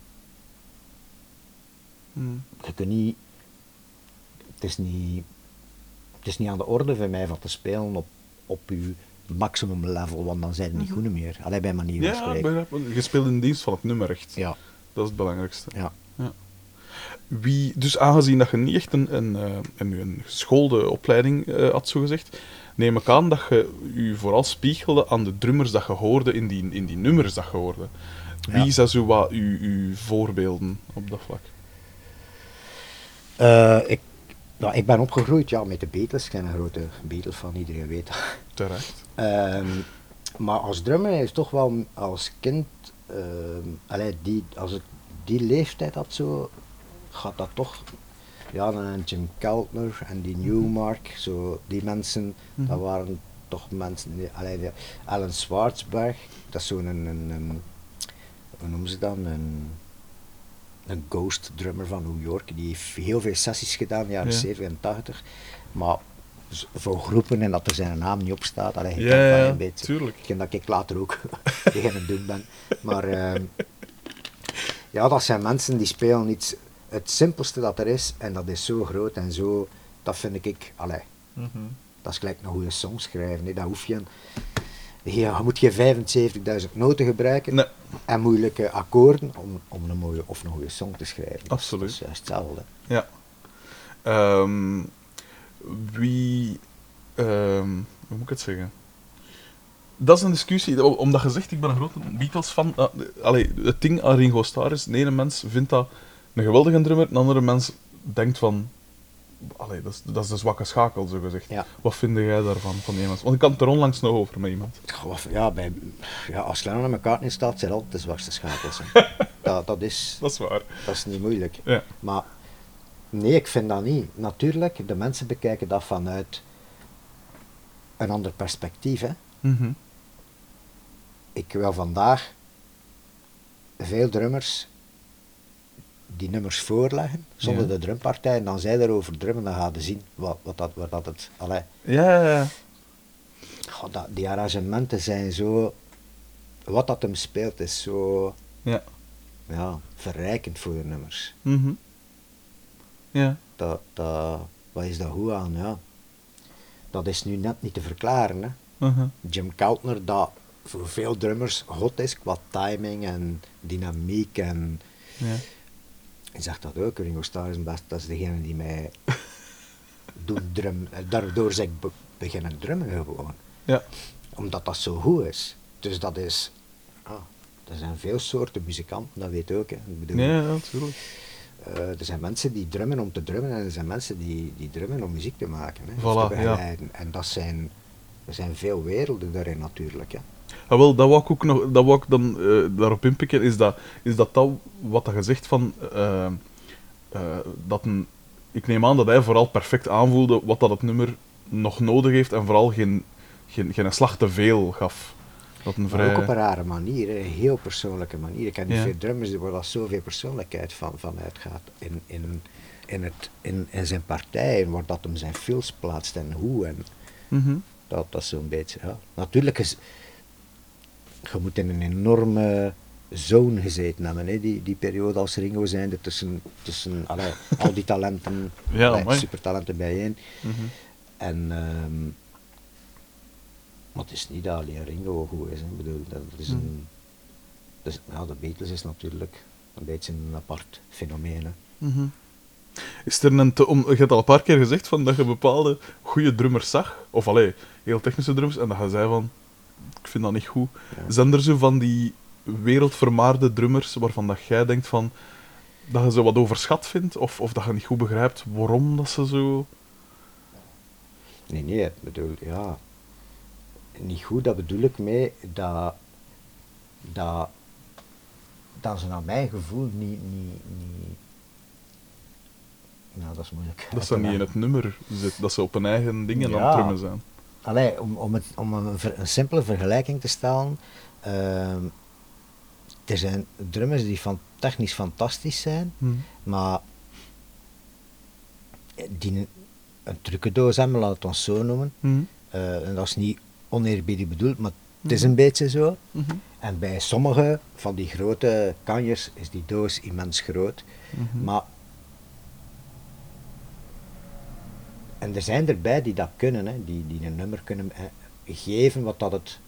Mhm.
je kunt niet, het is niet, het is niet aan de orde voor mij van te spelen op, op je maximum level, want dan zijn het niet goed meer. Alleen bij manier van
Ja,
spreken.
het. je speelt in dienst van het nummer echt.
Ja,
Dat is het belangrijkste.
ja.
Wie, dus aangezien dat je niet echt een, een, eh, een, een geschoolde opleiding eh, had, zogezegd, neem ik aan dat je je vooral spiegelde aan de drummers dat je hoorde in die, in die nummers dat je hoorde. Wie
Ja.
zijn zo wat uw, uw voorbeelden op dat vlak?
Eh, ik, nou, ik ben opgegroeid ja, met de Beatles. Ik ben een grote Beatles van iedereen weet dat.
Terecht.
Ehm, maar als drummer is toch wel als kind, ehm, allee, die, als ik die leeftijd had zo, gaat dat toch, ja, dan een Jim Keltner en die Newmark, zo, die mensen,
Mhm.
dat waren toch mensen, die, allee, die- Alan Schwarzberg, dat is zo'n, een, een, een, hoe noemen ze dat, een, een ghost drummer van New York, die heeft heel veel sessies gedaan in de jaren
Ja.
70 en 80, maar voor groepen en dat er zijn naam niet op staat, allee,
Ja,
dat
ja,
een beetje.
tuurlijk.
Hetgeen dat ik later ook <laughs> tegen het doen ben. Maar ehm, ja, dat zijn mensen die spelen iets, het simpelste dat er is, en dat is zo groot en zo, dat vind ik, allee,
Mhm.
dat is gelijk een goede song schrijven. hè. Dat hoef je, ja, je moet geen 75.000 noten gebruiken
Nee,
en moeilijke akkoorden om, om een mooie of een goede song te schrijven.
Absoluut.
Dat is juist hetzelfde.
ja. Ehm, wie, ehm, hoe moet ik het zeggen? Dat is een discussie, omdat je zegt, ik ben een grote Beatles-fan. Allee, het ding aan Ringo Starr is, de ene mens vindt dat een geweldige drummer, de andere mens denkt van, allee, dat, is, dat is de zwakke schakel, zo gezegd.
Ja.
Wat vind jij daarvan, van iemand? Want ik had het er onlangs nog over met iemand.
Ja, bij, ja, als Lennon aan elkaar niet staat, zijn altijd de zwakste schakels. <laughs> dat, dat, is,
Dat is waar.
dat is niet moeilijk.
Ja.
Maar nee, ik vind dat niet. Natuurlijk, de mensen bekijken dat vanuit een ander perspectief. Hè.
Mhm.
Ik wil vandaag veel drummers die nummers voorleggen, zonder
Ja.
de drumpartij, en dan zij erover drummen, dan gaan ze zien wat, wat, dat, wat dat het... Allee,
Ja, ja, ja.
goh, dat, die arrangementen zijn zo... Wat dat hem speelt is zo
Ja.
ja, verrijkend voor de nummers.
Mhm. Ja.
Dat, dat, wat is dat goed aan? Ja. Dat is nu net niet te verklaren. Hè.
Mhm.
Jim Keltner, dat voor veel drummers god is qua timing en dynamiek. En
Ja.
Ik zeg dat ook, Ringo Starr is best, dat is degene die mij doet drum, eh, daardoor zeg ik be- beginnen drummen gewoon.
Ja.
Omdat dat zo goed is. Dus dat is, ah, er zijn veel soorten muzikanten, dat weet je ook. Hè. Ik bedoel,
ja, natuurlijk.
eh, er zijn mensen die drummen om te drummen en er zijn mensen die, die drummen om muziek te maken. Hè, of
Voilà, ja.
begeleiden. En dat zijn, er zijn veel werelden daarin natuurlijk. Hè.
Ah, wel, dat wou ik ook nog, dat wou ik dan eh, daarop inpikken, is dat, is dat dat wat dat je zegt van, eh, eh, dat een, ik neem aan dat hij vooral perfect aanvoelde wat dat het nummer nog nodig heeft en vooral geen, geen, geen slag te veel gaf. Dat een vrij...
ook op een rare manier, een heel persoonlijke manier. Ik ken niet
Ja.
veel drummers waar dat zoveel persoonlijkheid van, van uitgaat. In, in, in, het, in, in zijn partij, waar dat hem zijn films plaatst en hoe. En
Mhm.
dat, dat is zo'n beetje, ja. Natuurlijk is, je moet in een enorme zone gezeten hebben, hè, die, die periode als Ringo zijnde, tussen, tussen allee, al die talenten, <laughs>
Ja,
allee,
amai.
supertalenten bijeen.
Mhm.
En, ehm, maar het is niet dat alleen Ringo goed is. Hè. Ik bedoel, dat is een, dus, ja, de Beatles is natuurlijk een beetje een apart fenomeen. Hè.
Mhm. Is er een te, om, je hebt al een paar keer gezegd van dat je bepaalde goede drummers zag, of allee, heel technische drummers, en dat je zei van, ik vind dat niet goed.
Ja.
Zijn er zo van die wereldvermaarde drummers waarvan dat jij denkt van, dat je ze wat overschat vindt, of, of dat je niet goed begrijpt waarom dat ze zo...
Nee, nee, ik bedoel, ja, niet goed, dat bedoel ik mee dat, dat, dat ze naar mijn gevoel niet, niet, niet nou dat is moeilijk.
Dat ze niet in het nummer zitten, dat ze op hun eigen dingen aan
Ja.
het drummen zijn.
Allee, om, om, het, om een, ver- een simpele vergelijking te stellen. ehm, er zijn drummers die van, technisch fantastisch zijn, maar die een, trucendoos hebben, laat het ons zo noemen.
Mhm.
Eh, en dat is niet oneerbiedig bedoeld, maar het is
Mhm.
een beetje zo. En bij sommige van die grote kanjers is die doos immens groot. Maar en er zijn erbij die dat kunnen, hè, die, die een nummer kunnen eh, geven wat dat het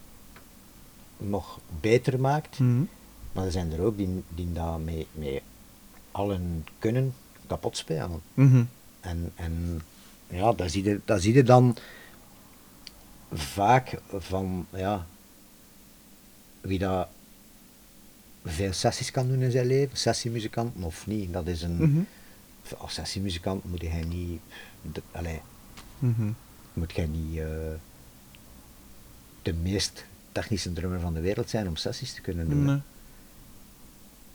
nog beter maakt.
Mhm.
Maar er zijn er ook die, die dat met, met al hun kunnen kapot spelen.
Mhm.
En, en ja, dat zie, je, dat zie je dan vaak van ja, wie dat veel sessies kan doen in zijn leven, sessiemuzikant of niet. Dat is een,
Mhm.
als sessiemuzikant moet hij niet, de, allee,
Mhm.
moet jij niet eh, de meest technische drummer van de wereld zijn om sessies te kunnen doen.
Nee.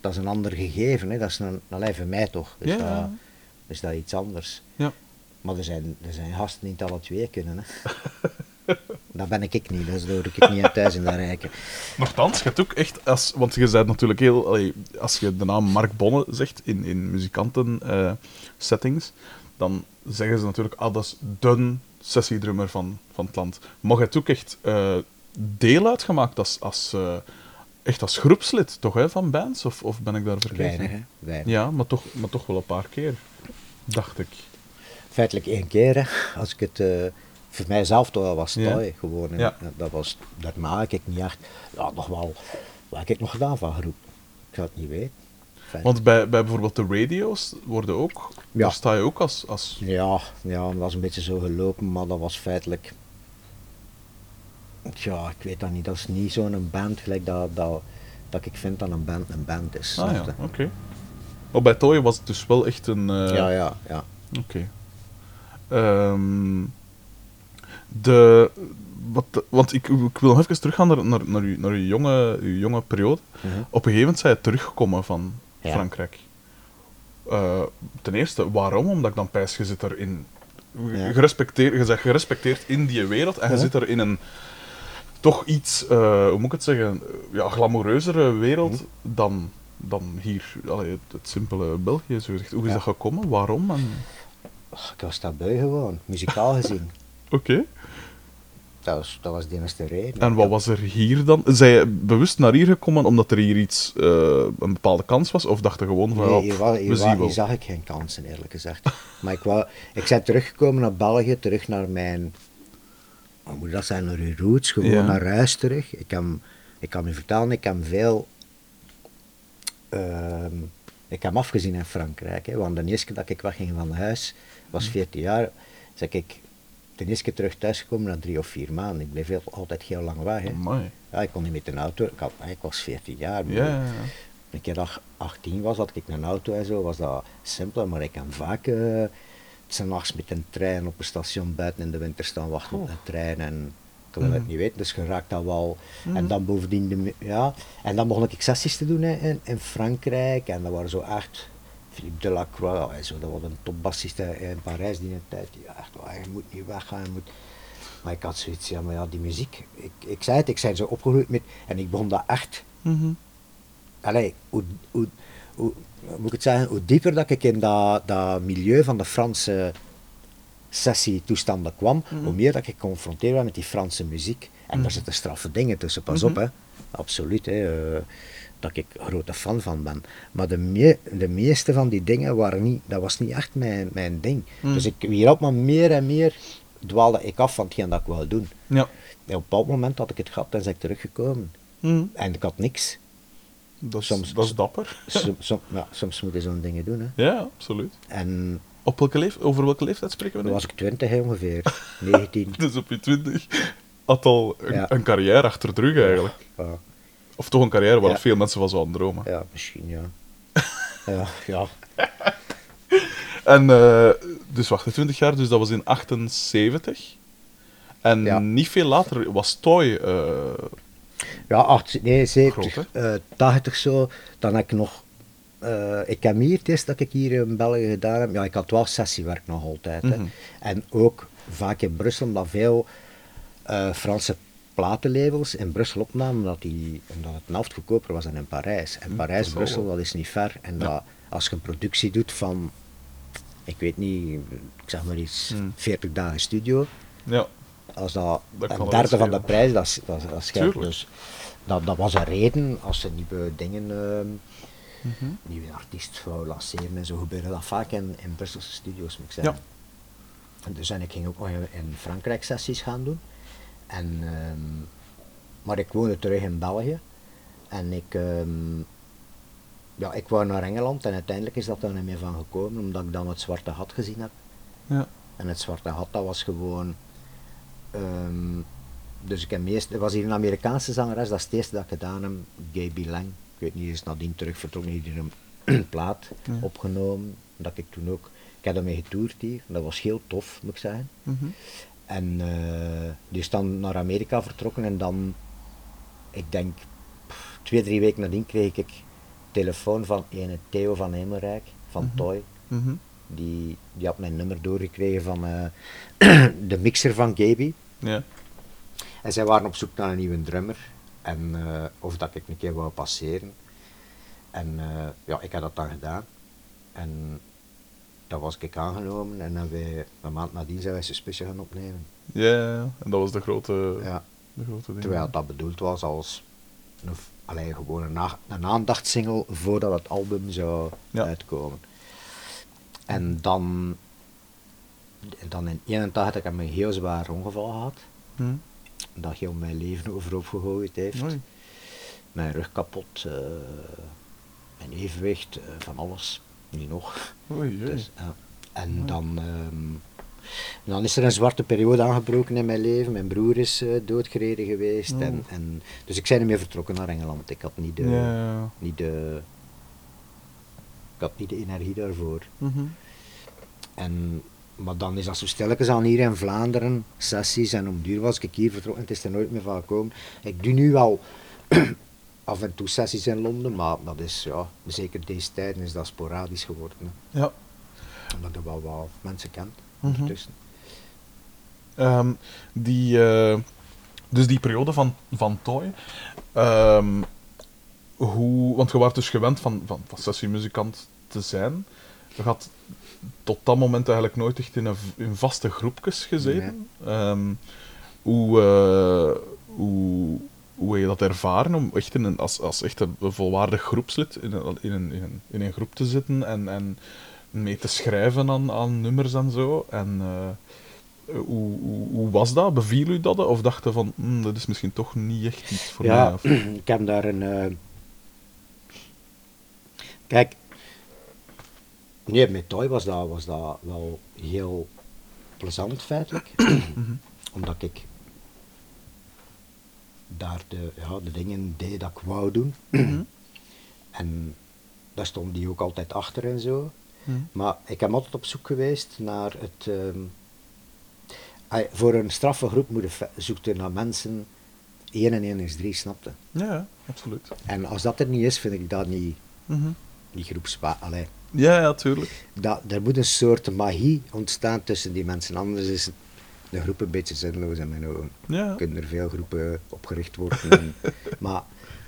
Dat is een ander gegeven, hè. dat is een, allee, voor mij toch, is,
Ja,
dat, is dat iets anders.
Ja.
Maar er zijn, er zijn gasten die het alle twee kunnen. Hè. <laughs> dat ben ik ik niet, dus daar hoor ik niet aan thuis in dat rijken.
Nochtans, je hebt ook echt, als, want je bent natuurlijk heel, allee, als je de naam Mark Bonne zegt in, in muzikanten eh, settings, dan zeggen ze natuurlijk, ah, dat is de sessiedrummer van, van het land. Maar je hebt ook echt eh, deel uitgemaakt als, als, eh, echt als groepslid, toch, hè, van bands? Of, of ben ik daar vergeten?
Weinig. Weinig.
Ja, maar toch, maar toch wel een paar keer, dacht ik.
Feitelijk één keer, hè. als ik het eh, voor mijzelf toch wel was
Ja.
gewoon.
Ja.
Dat was, daarna heb ik niet echt, ja, nog wel, wat heb ik nog gedaan van groep? Ik zou het niet weten.
Want bij, bij bijvoorbeeld de radio's worden ook,
Ja.
daar sta je ook als... als
Ja, ja, dat was een beetje zo gelopen, maar dat was feitelijk. Ja, ik weet dat niet. Dat is niet zo'n band gelijk dat, dat, dat ik vind dat een band een band is.
ah ja, oké. Maar bij Toy was het dus wel echt een... eh,
ja, ja, ja.
Oké. Ehm, de, wat, want ik, ik wil nog even teruggaan naar, naar, naar, uw, naar uw, jonge, uw jonge periode.
Mhm.
Op een gegeven moment zijn je teruggekomen van
Ja.
Frankrijk. Eh, ten eerste, waarom? Omdat ik dan pijs, je zit er in...
Ja.
Gerespecteerd, je zegt gerespecteerd in die wereld en je zit er in een toch iets, eh, hoe moet ik het zeggen, ja, glamoureuzere wereld
Mhm.
dan, dan hier, allee, het, het simpele België, zo gezegd. Hoe is
Ja.
dat gekomen? Waarom? En...
Ik was daarbij gewoon, muzikaal gezien. <laughs>
Oké.
Dat was, dat was de enige reden.
En wat was er hier dan? Zijn je bewust naar hier gekomen omdat er hier iets, eh, een bepaalde kans was? Of dacht je gewoon van,
Nee, hier, wa-
we
hier, wa-
zien
hier
wel.
zag ik geen kansen, eerlijk gezegd. <laughs> Maar ik, wou, ik ben teruggekomen naar België, terug naar mijn... Moet dat zijn? Naar uw roots, gewoon
Ja.
naar huis terug. Ik kan, ik kan u vertellen, ik heb veel... ehm, ik heb afgezien in Frankrijk. Hè, want de eerste keer dat ik wegging van huis,
Hm.
was 14 jaar, zeg ik... De eerste terug thuisgekomen na drie of vier maanden. Ik bleef heel- altijd heel lang weg. Hè.
Amai.
Ja, ik kon niet met een auto. Ik, had, ik was 14 jaar.
Ja, ja, ja.
Een keer dat ik 18 was, had ik een auto en zo, was dat simpel, maar ik kan vaak uh, nachts met een trein op een station buiten in de winter staan wachten op een trein en ik wil het
Mhm.
niet weten, dus je raakt dat wel.
Mhm.
En dan bovendien, de, ja, en dan begon ik sessies te doen hè, in, in Frankrijk en dat waren zo echt Philippe Delacroix, ja, zo, dat was een topbassist in Parijs die een tijd, die echt, oh, je moet niet weggaan, je moet... Maar ik had zoiets, ja, maar ja, die muziek, ik, ik zei het, ik zei zo opgegroeid met, en ik begon dat echt
Mhm.
Allee, hoe, hoe, hoe, moet ik het zeggen, hoe dieper dat ik in dat, dat milieu van de Franse sessietoestanden kwam,
Mhm.
hoe meer dat ik geconfronteerd werd met die Franse muziek. En
Mhm.
daar zitten straffe dingen tussen, pas
Mhm.
op hè. Absoluut, hè. eh, dat ik een grote fan van ben. Maar de, me, de meeste van die dingen waren niet, dat was niet echt mijn, mijn ding.
Mhm.
Dus ik, hierop maar meer en meer dwaalde ik af van hetgeen dat ik wou doen.
Ja.
En op een bepaald moment had ik het gehad en ben ik teruggekomen.
Mhm.
En ik had niks.
Dat, is,
Soms-
dat is dapper.
Som, som, ja, soms moet je zo'n dingen doen. Hè.
Ja, absoluut.
En
Op welke leef over welke leeftijd spreken we
toen
nu?
was ik 20 hè, ongeveer, <laughs> 19.
Dus op je twintig had al een,
Ja.
een carrière achter de rug eigenlijk.
Ja,
Of toch een carrière waar
Ja.
veel mensen van zouden dromen.
ja misschien ja. <laughs> ja, ja. <laughs>
En eh, dus wacht, 20 jaar, dus dat was in 78. En
Ja.
niet veel later was Toy. eh,
Ja, acht, nee, 70,
Groot,
eh 80 zo. Dan heb ik nog. ik heb hier, het eerst dat ik hier in België gedaan heb, ja, ik had wel sessiewerk nog altijd. Hè.
Mhm.
En ook vaak in Brussel, omdat veel Franse platenlabels in Brussel opnamen, omdat, die, omdat het een goedkoper was dan in Parijs. En
Hm,
Parijs,
dat is wel
Brussel,
wat.
dat is niet ver. En
Ja.
dat, als je een productie doet van, ik weet niet, ik zeg maar iets,
Hm.
40 dagen studio,
ja,
als dat, een derde van de prijs, dat is, dat, is- dat scheelt. Dus dat, dat was een reden als ze nieuwe dingen, ehm,
Mhm.
nieuwe artiest wou lanceren en zo gebeurde dat vaak in, in Brusselse studio's, moet ik zeggen.
Ja.
En dus en ik ging ook nog in Frankrijk sessies gaan doen. En, ehm, maar ik woonde terug in België. En ik, ehm, ja, ik wou naar Engeland en uiteindelijk is dat er niet meer van gekomen, omdat ik dan het Zwarte Gat gezien heb.
ja.
En het Zwarte Gat, dat was gewoon... ehm, dus ik heb meest, er was hier een Amerikaanse zangeres, dat is het eerste dat ik gedaan heb, Gaby Lang. Ik weet niet, is nadien terug vertrokken, hier een <clears throat> plaat
Ja.
opgenomen. Dat ik toen ook, ik heb daarmee getoerd hier, dat was heel tof, moet ik zeggen.
Mhm.
En eh, die is dan naar Amerika vertrokken en dan, ik denk, pff, twee, drie weken nadien kreeg ik telefoon van ene Theo van Hemelrijk, van
Mhm.
Toy.
Mhm.
Die, die had mijn nummer doorgekregen van eh, <clears throat> de mixer van Gaby.
Ja.
En zij waren op zoek naar een nieuwe drummer. En eh, of dat ik een keer wou passeren. En ja, ik heb dat dan gedaan. En dat was ik aangenomen. En dan wij, een maand nadien zijn wij Suspicion gaan opnemen.
Ja, en dat was de grote,
Ja,
de grote ding.
terwijl dat bedoeld was als een, v- allee, gewoon een, voordat het album zou
Ja.
uitkomen. En dan, en dan in 81 heb ik een heel zwaar ongeval gehad.
Hm.
Dat heel mijn leven overhoop gegooid heeft.
Oei.
Mijn rug kapot, eh, mijn evenwicht, eh, van alles. Nu nog.
Oei.
Dus, ja. En dan, ehm, dan is er een zwarte periode aangebroken in mijn leven. Mijn broer is eh, doodgereden geweest.
Oh.
En, en, dus ik ben niet meer vertrokken naar Engeland. Ik had niet de,
ja,
niet de, ik had niet de energie daarvoor.
Mhm.
En maar dan is dat zo stilletjes aan hier in Vlaanderen, sessies, en om duur was ik hier vertrokken, het is er nooit meer van gekomen. Ik doe nu wel af en toe sessies in Londen, maar dat is, ja, zeker deze tijden is dat sporadisch geworden. Hè.
Ja.
Omdat je wel wat mensen kent
Mhm.
ondertussen.
Ehm, die, eh, dus die periode van, van Toy, ehm, hoe, want je was dus gewend van, van, van sessiemuzikant te zijn. Je had tot dat moment eigenlijk nooit echt in, een, in vaste groepjes gezeten. Ehm, hoe, eh, hoe, hoe heb je dat ervaren om echt in een, als, als echt een volwaardig groepslid in een, in een, in een, in een groep te zitten en, en mee te schrijven aan, aan nummers en zo? En eh, hoe, hoe, hoe was dat? Beviel u dat? Of dacht je van, "Hmm, dat is misschien toch niet echt iets voor mij?
Ja,
Of- <clears throat>
ik heb daar een. eh, Kijk, nee, met Toy was dat, was dat wel heel plezant feitelijk. <clears throat> Omdat ik daar de, ja, de dingen deed dat ik wou doen.
Mhm.
En daar stond die ook altijd achter en zo.
Mhm.
Maar ik heb altijd op zoek geweest naar het. ehm, voor een straffe groep moet je je naar mensen. 1 en 1 is 3, snapte.
Ja, absoluut.
En als dat er niet is, vind ik dat niet, niet groepspa. Allee,
Ja, ja, tuurlijk.
dat, er moet een soort magie ontstaan tussen die mensen. Anders is het de groep een beetje zinloos in mijn ogen.
Ja.
Er kunnen er veel groepen opgericht worden. en- <laughs> maar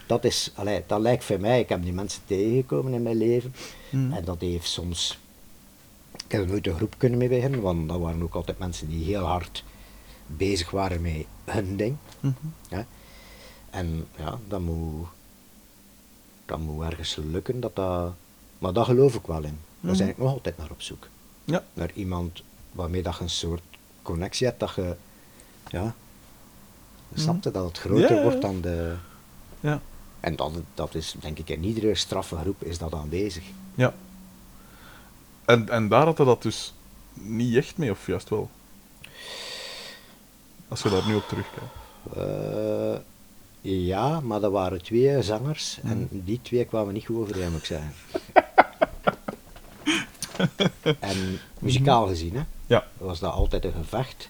dat, is, allee, dat lijkt voor mij, ik heb die mensen tegengekomen in mijn leven.
Mhm.
En dat heeft soms. Ik heb er nooit een groep kunnen mee beginnen, want dat waren ook altijd mensen die heel hard bezig waren met hun ding.
Mhm.
Hè. En ja, dat moet, dat moet ergens lukken. Dat dat, maar daar geloof ik wel in. Daar
Mhm.
ben ik nog altijd naar op zoek.
Ja.
Naar iemand waarmee dat een soort connectie hebt, dat je, ja, je snapt het, dat het groter
Mhm. Ja,
wordt dan de...
Ja.
En dat, dat is, denk ik, in iedere straffe groep is dat aanwezig.
Ja. En, en daar had hij dat dus niet echt mee, of juist wel? Als je daar nu op terugkijkt.
Eh, ja, maar dat waren twee zangers en
Mhm.
die twee kwamen niet goed overeen, moet ik zeggen. <laughs> en muzikaal gezien, hè,
Ja.
was dat altijd een gevecht.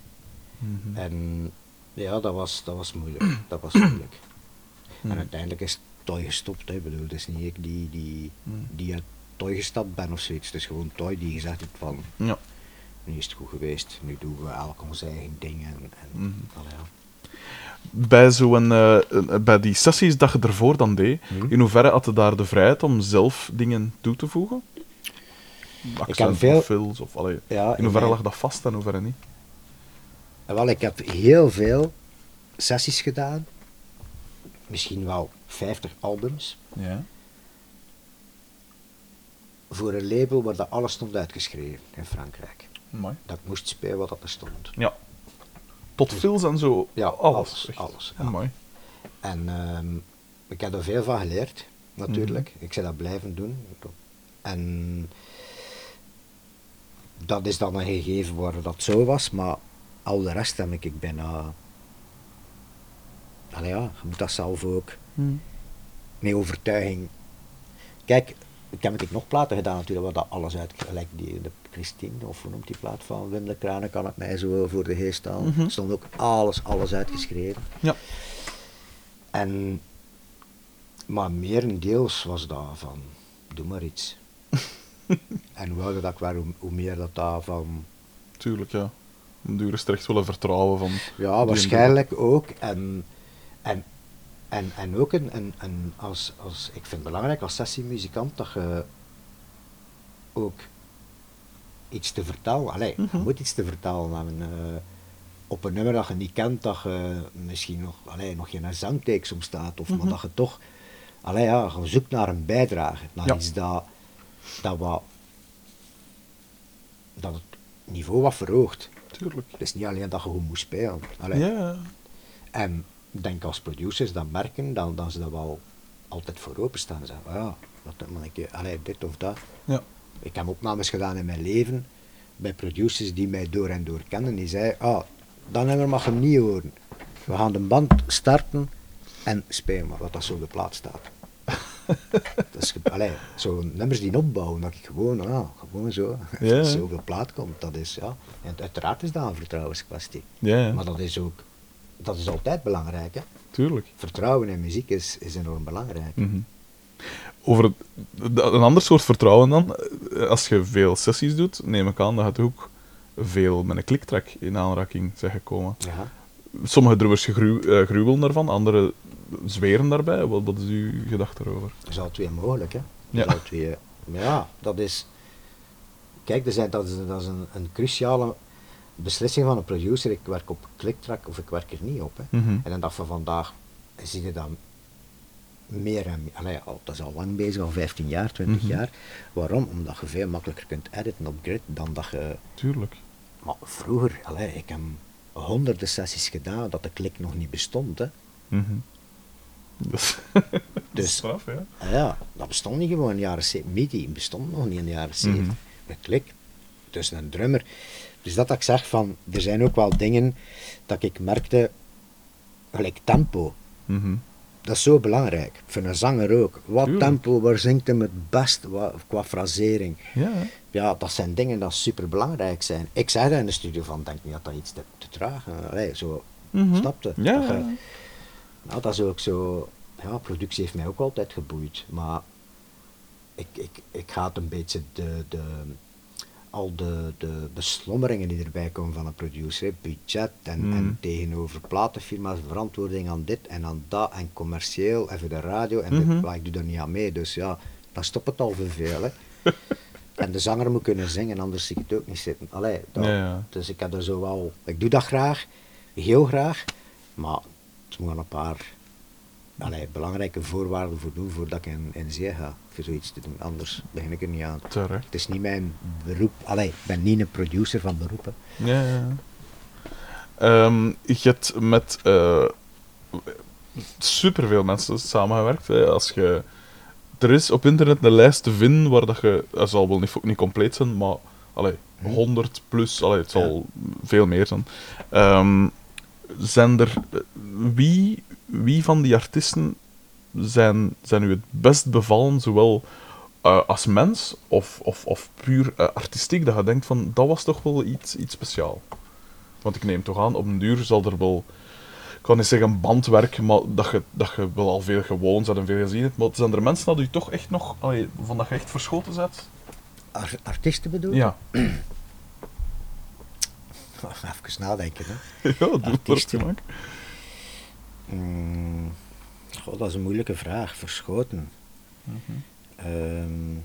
Mhm.
En ja, dat was, dat was moeilijk. <clears throat> Dat was moeilijk.
Mhm.
En uiteindelijk is Toy gestopt. Hè. Ik bedoel, het is niet ik die, die,
Mhm.
die uit Toy gestapt ben of zoiets. Het is gewoon Toy die gezegd heeft van,
Ja.
nu is het goed geweest. Nu doen we elk ons eigen ding. En, en,
Mhm.
allee, ja.
Bij, zo'n, eh, een- bij die sessies dat je ervoor dan deed,
Mhm.
in hoeverre had je daar de vrijheid om zelf dingen toe te voegen? Accenten
veel-
of fills, of allee,
Ja,
in hoeverre
mijn-
lag dat vast en hoeverre niet?
En Wel, ik heb heel veel sessies gedaan. Misschien wel 50 albums.
Ja.
Voor een label waar dat alles stond uitgeschreven in Frankrijk.
Mooi.
Dat ik moest spelen wat dat er stond.
Ja. Tot fills en zo,
Ja,
alles.
alles, alles, ja.
Mooi.
En ehm, ik heb er veel van geleerd, natuurlijk. Ik zou dat blijven doen. En dat is dan een gegeven waar dat zo was, maar al de rest heb ik, bijna... Allee ja, je moet dat zelf ook met overtuiging. Kijk, ik heb ik nog platen gedaan natuurlijk, waar dat alles uit, gelijk die, de Christine, of hoe noemt die plaat van Wim de Kranen, kan het mij zo voor de geest halen.
Mhm.
Er stond ook alles, alles uitgeschreven.
Ja.
En, maar merendeels was dat van, doe maar iets. <laughs> en hoe ouder dat ik werd, hoe, hoe meer dat daar van,
Tuurlijk, ja. Op duur is echt wel een vertrouwen van...
ja, waarschijnlijk ook. En, en, en, en ook een, een, een als, als, ik vind het belangrijk als sessiemuzikant dat je ook iets te vertellen, allee,
Mhm.
je moet iets te vertellen hebben. eh, op een nummer dat je niet kent, dat je misschien nog, allee, nog geen zangteek soms staat, of
Mhm.
maar dat je toch, allee, ja, je zoekt naar een bijdrage, naar
Ja.
iets dat, dat, wat, dat het niveau wat verhoogt.
Tuurlijk.
Het is niet alleen dat je goed moet spelen. Allee.
Ja.
En ik denk als producers dat merken, dan, dan ze dat wel altijd voor openstaan. Zeggen, "Ah ja, wat moet ik, allee, dit of dat.
Ja.
Ik heb opnames gedaan in mijn leven bij producers die mij door en door kennen. Die zeiden, ah, dat nummer mag je niet horen. We gaan de band starten en spelen maar wat dat zo op de plaat staat. <laughs> dat is, ge- allee, zo nummers die opbouwen, dat ik gewoon, ah, gewoon zo, <laughs>
Ja,
zoveel plaat komt, dat is, ja. En uiteraard is dat een vertrouwenskwestie.
Ja.
Maar dat is ook, dat is altijd belangrijk, hè.
tuurlijk.
Vertrouwen in muziek is, is enorm belangrijk.
Mhm. Over het- een ander soort vertrouwen dan. eh, Als je veel sessies doet, neem ik aan dat het ook veel met een kliktrack in aanraking zijn gekomen.
Ja.
Sommige drummers eh, gruwelen daarvan, anderen zweren daarbij. Wat, wat is uw gedachte daarover?
Dat is al twee mogelijk, hè.
Ja.
Dat is al twee, maar ja, dat is... Kijk, er zijn, dat is, dat is een, een cruciale beslissing van een producer. Ik werk op kliktrack of ik werk er niet op. Hè.
Mhm.
En de dag van vandaag zie je dat meer en meer. Allee, al, dat is al lang bezig, al 15 jaar, 20
Mhm.
jaar. Waarom? Omdat je veel makkelijker kunt editen op grid dan dat je...
Tuurlijk.
Maar vroeger, allee, ik heb honderden sessies gedaan dat de klik nog niet bestond. Hè.
Mhm. Dat dat <laughs>
Dus-
straf, ja.
Ah ja, dat bestond niet gewoon in de jaren 70. MIDI bestond nog niet in de jaren 70.
Mhm.
Met klik. Dus een drummer. Dus dat ik zeg van, er zijn ook wel dingen dat ik merkte, gelijk tempo.
Mhm.
Dat is zo belangrijk. Voor een zanger ook. Wat
Tuurlijk.
tempo, waar zingt hem het best wat, qua frasering.
Ja.
Ja, dat zijn dingen die super belangrijk zijn. Ik zei dat in de studio van, denk niet dat dat iets te, te traag is. Allee, zo, snapte?
Ja,
Dat je-
ja.
Nou, dat is ook zo. Ja, productie heeft mij ook altijd geboeid. Maar ik, ik, ik ga het een beetje de, de, al de, de beslommeringen die erbij komen van een producer, budget en,
Mm.
en tegenover platenfirma's, verantwoording aan dit en aan dat en commercieel en voor de radio. En
Mhm.
dit, maar ik doe daar niet aan mee, dus ja, dan stopt het al veel. Hè. <laughs> en de zanger moet kunnen zingen, anders zie ik het ook niet zitten. Allee, dat,
Ja, ja.
Dus ik heb er zo wel, ik doe dat graag, heel graag, maar het moet aan een paar allee, belangrijke voorwaarden voor doen voordat ik in, in zee ga voor zoiets te doen. Anders begin ik er niet aan. Het is niet mijn beroep. Allee, ik ben niet een producer van beroep. hè.
Ja, ja. Ehm, je hebt met eh superveel mensen samengewerkt. Hè. Als je, er is op internet een lijst te vinden waar dat je, dat zal wel niet, niet compleet zijn, maar allee,
Hm.
100 plus, allee, het zal veel meer zijn. Ehm, zijn er, wie, wie van die artiesten zijn, zijn u het best bevallen, zowel eh, als mens of, of, of puur eh, artistiek, dat je denkt van, dat was toch wel iets, iets speciaal? Want ik neem toch aan, op een duur zal er wel, ik kan niet zeggen bandwerk, maar dat je, dat je wel al veel gewoond hebt en veel gezien hebt, maar zijn er mensen dat u toch echt nog, allee, van dat je echt verschoten zet?
Ar- artiesten bedoel je?
Ja. <clears throat> <laughs>
Even nadenken. Hè. <laughs>
ja, doe het.
Mm, goh, dat is een moeilijke vraag. Verschoten. Ehm,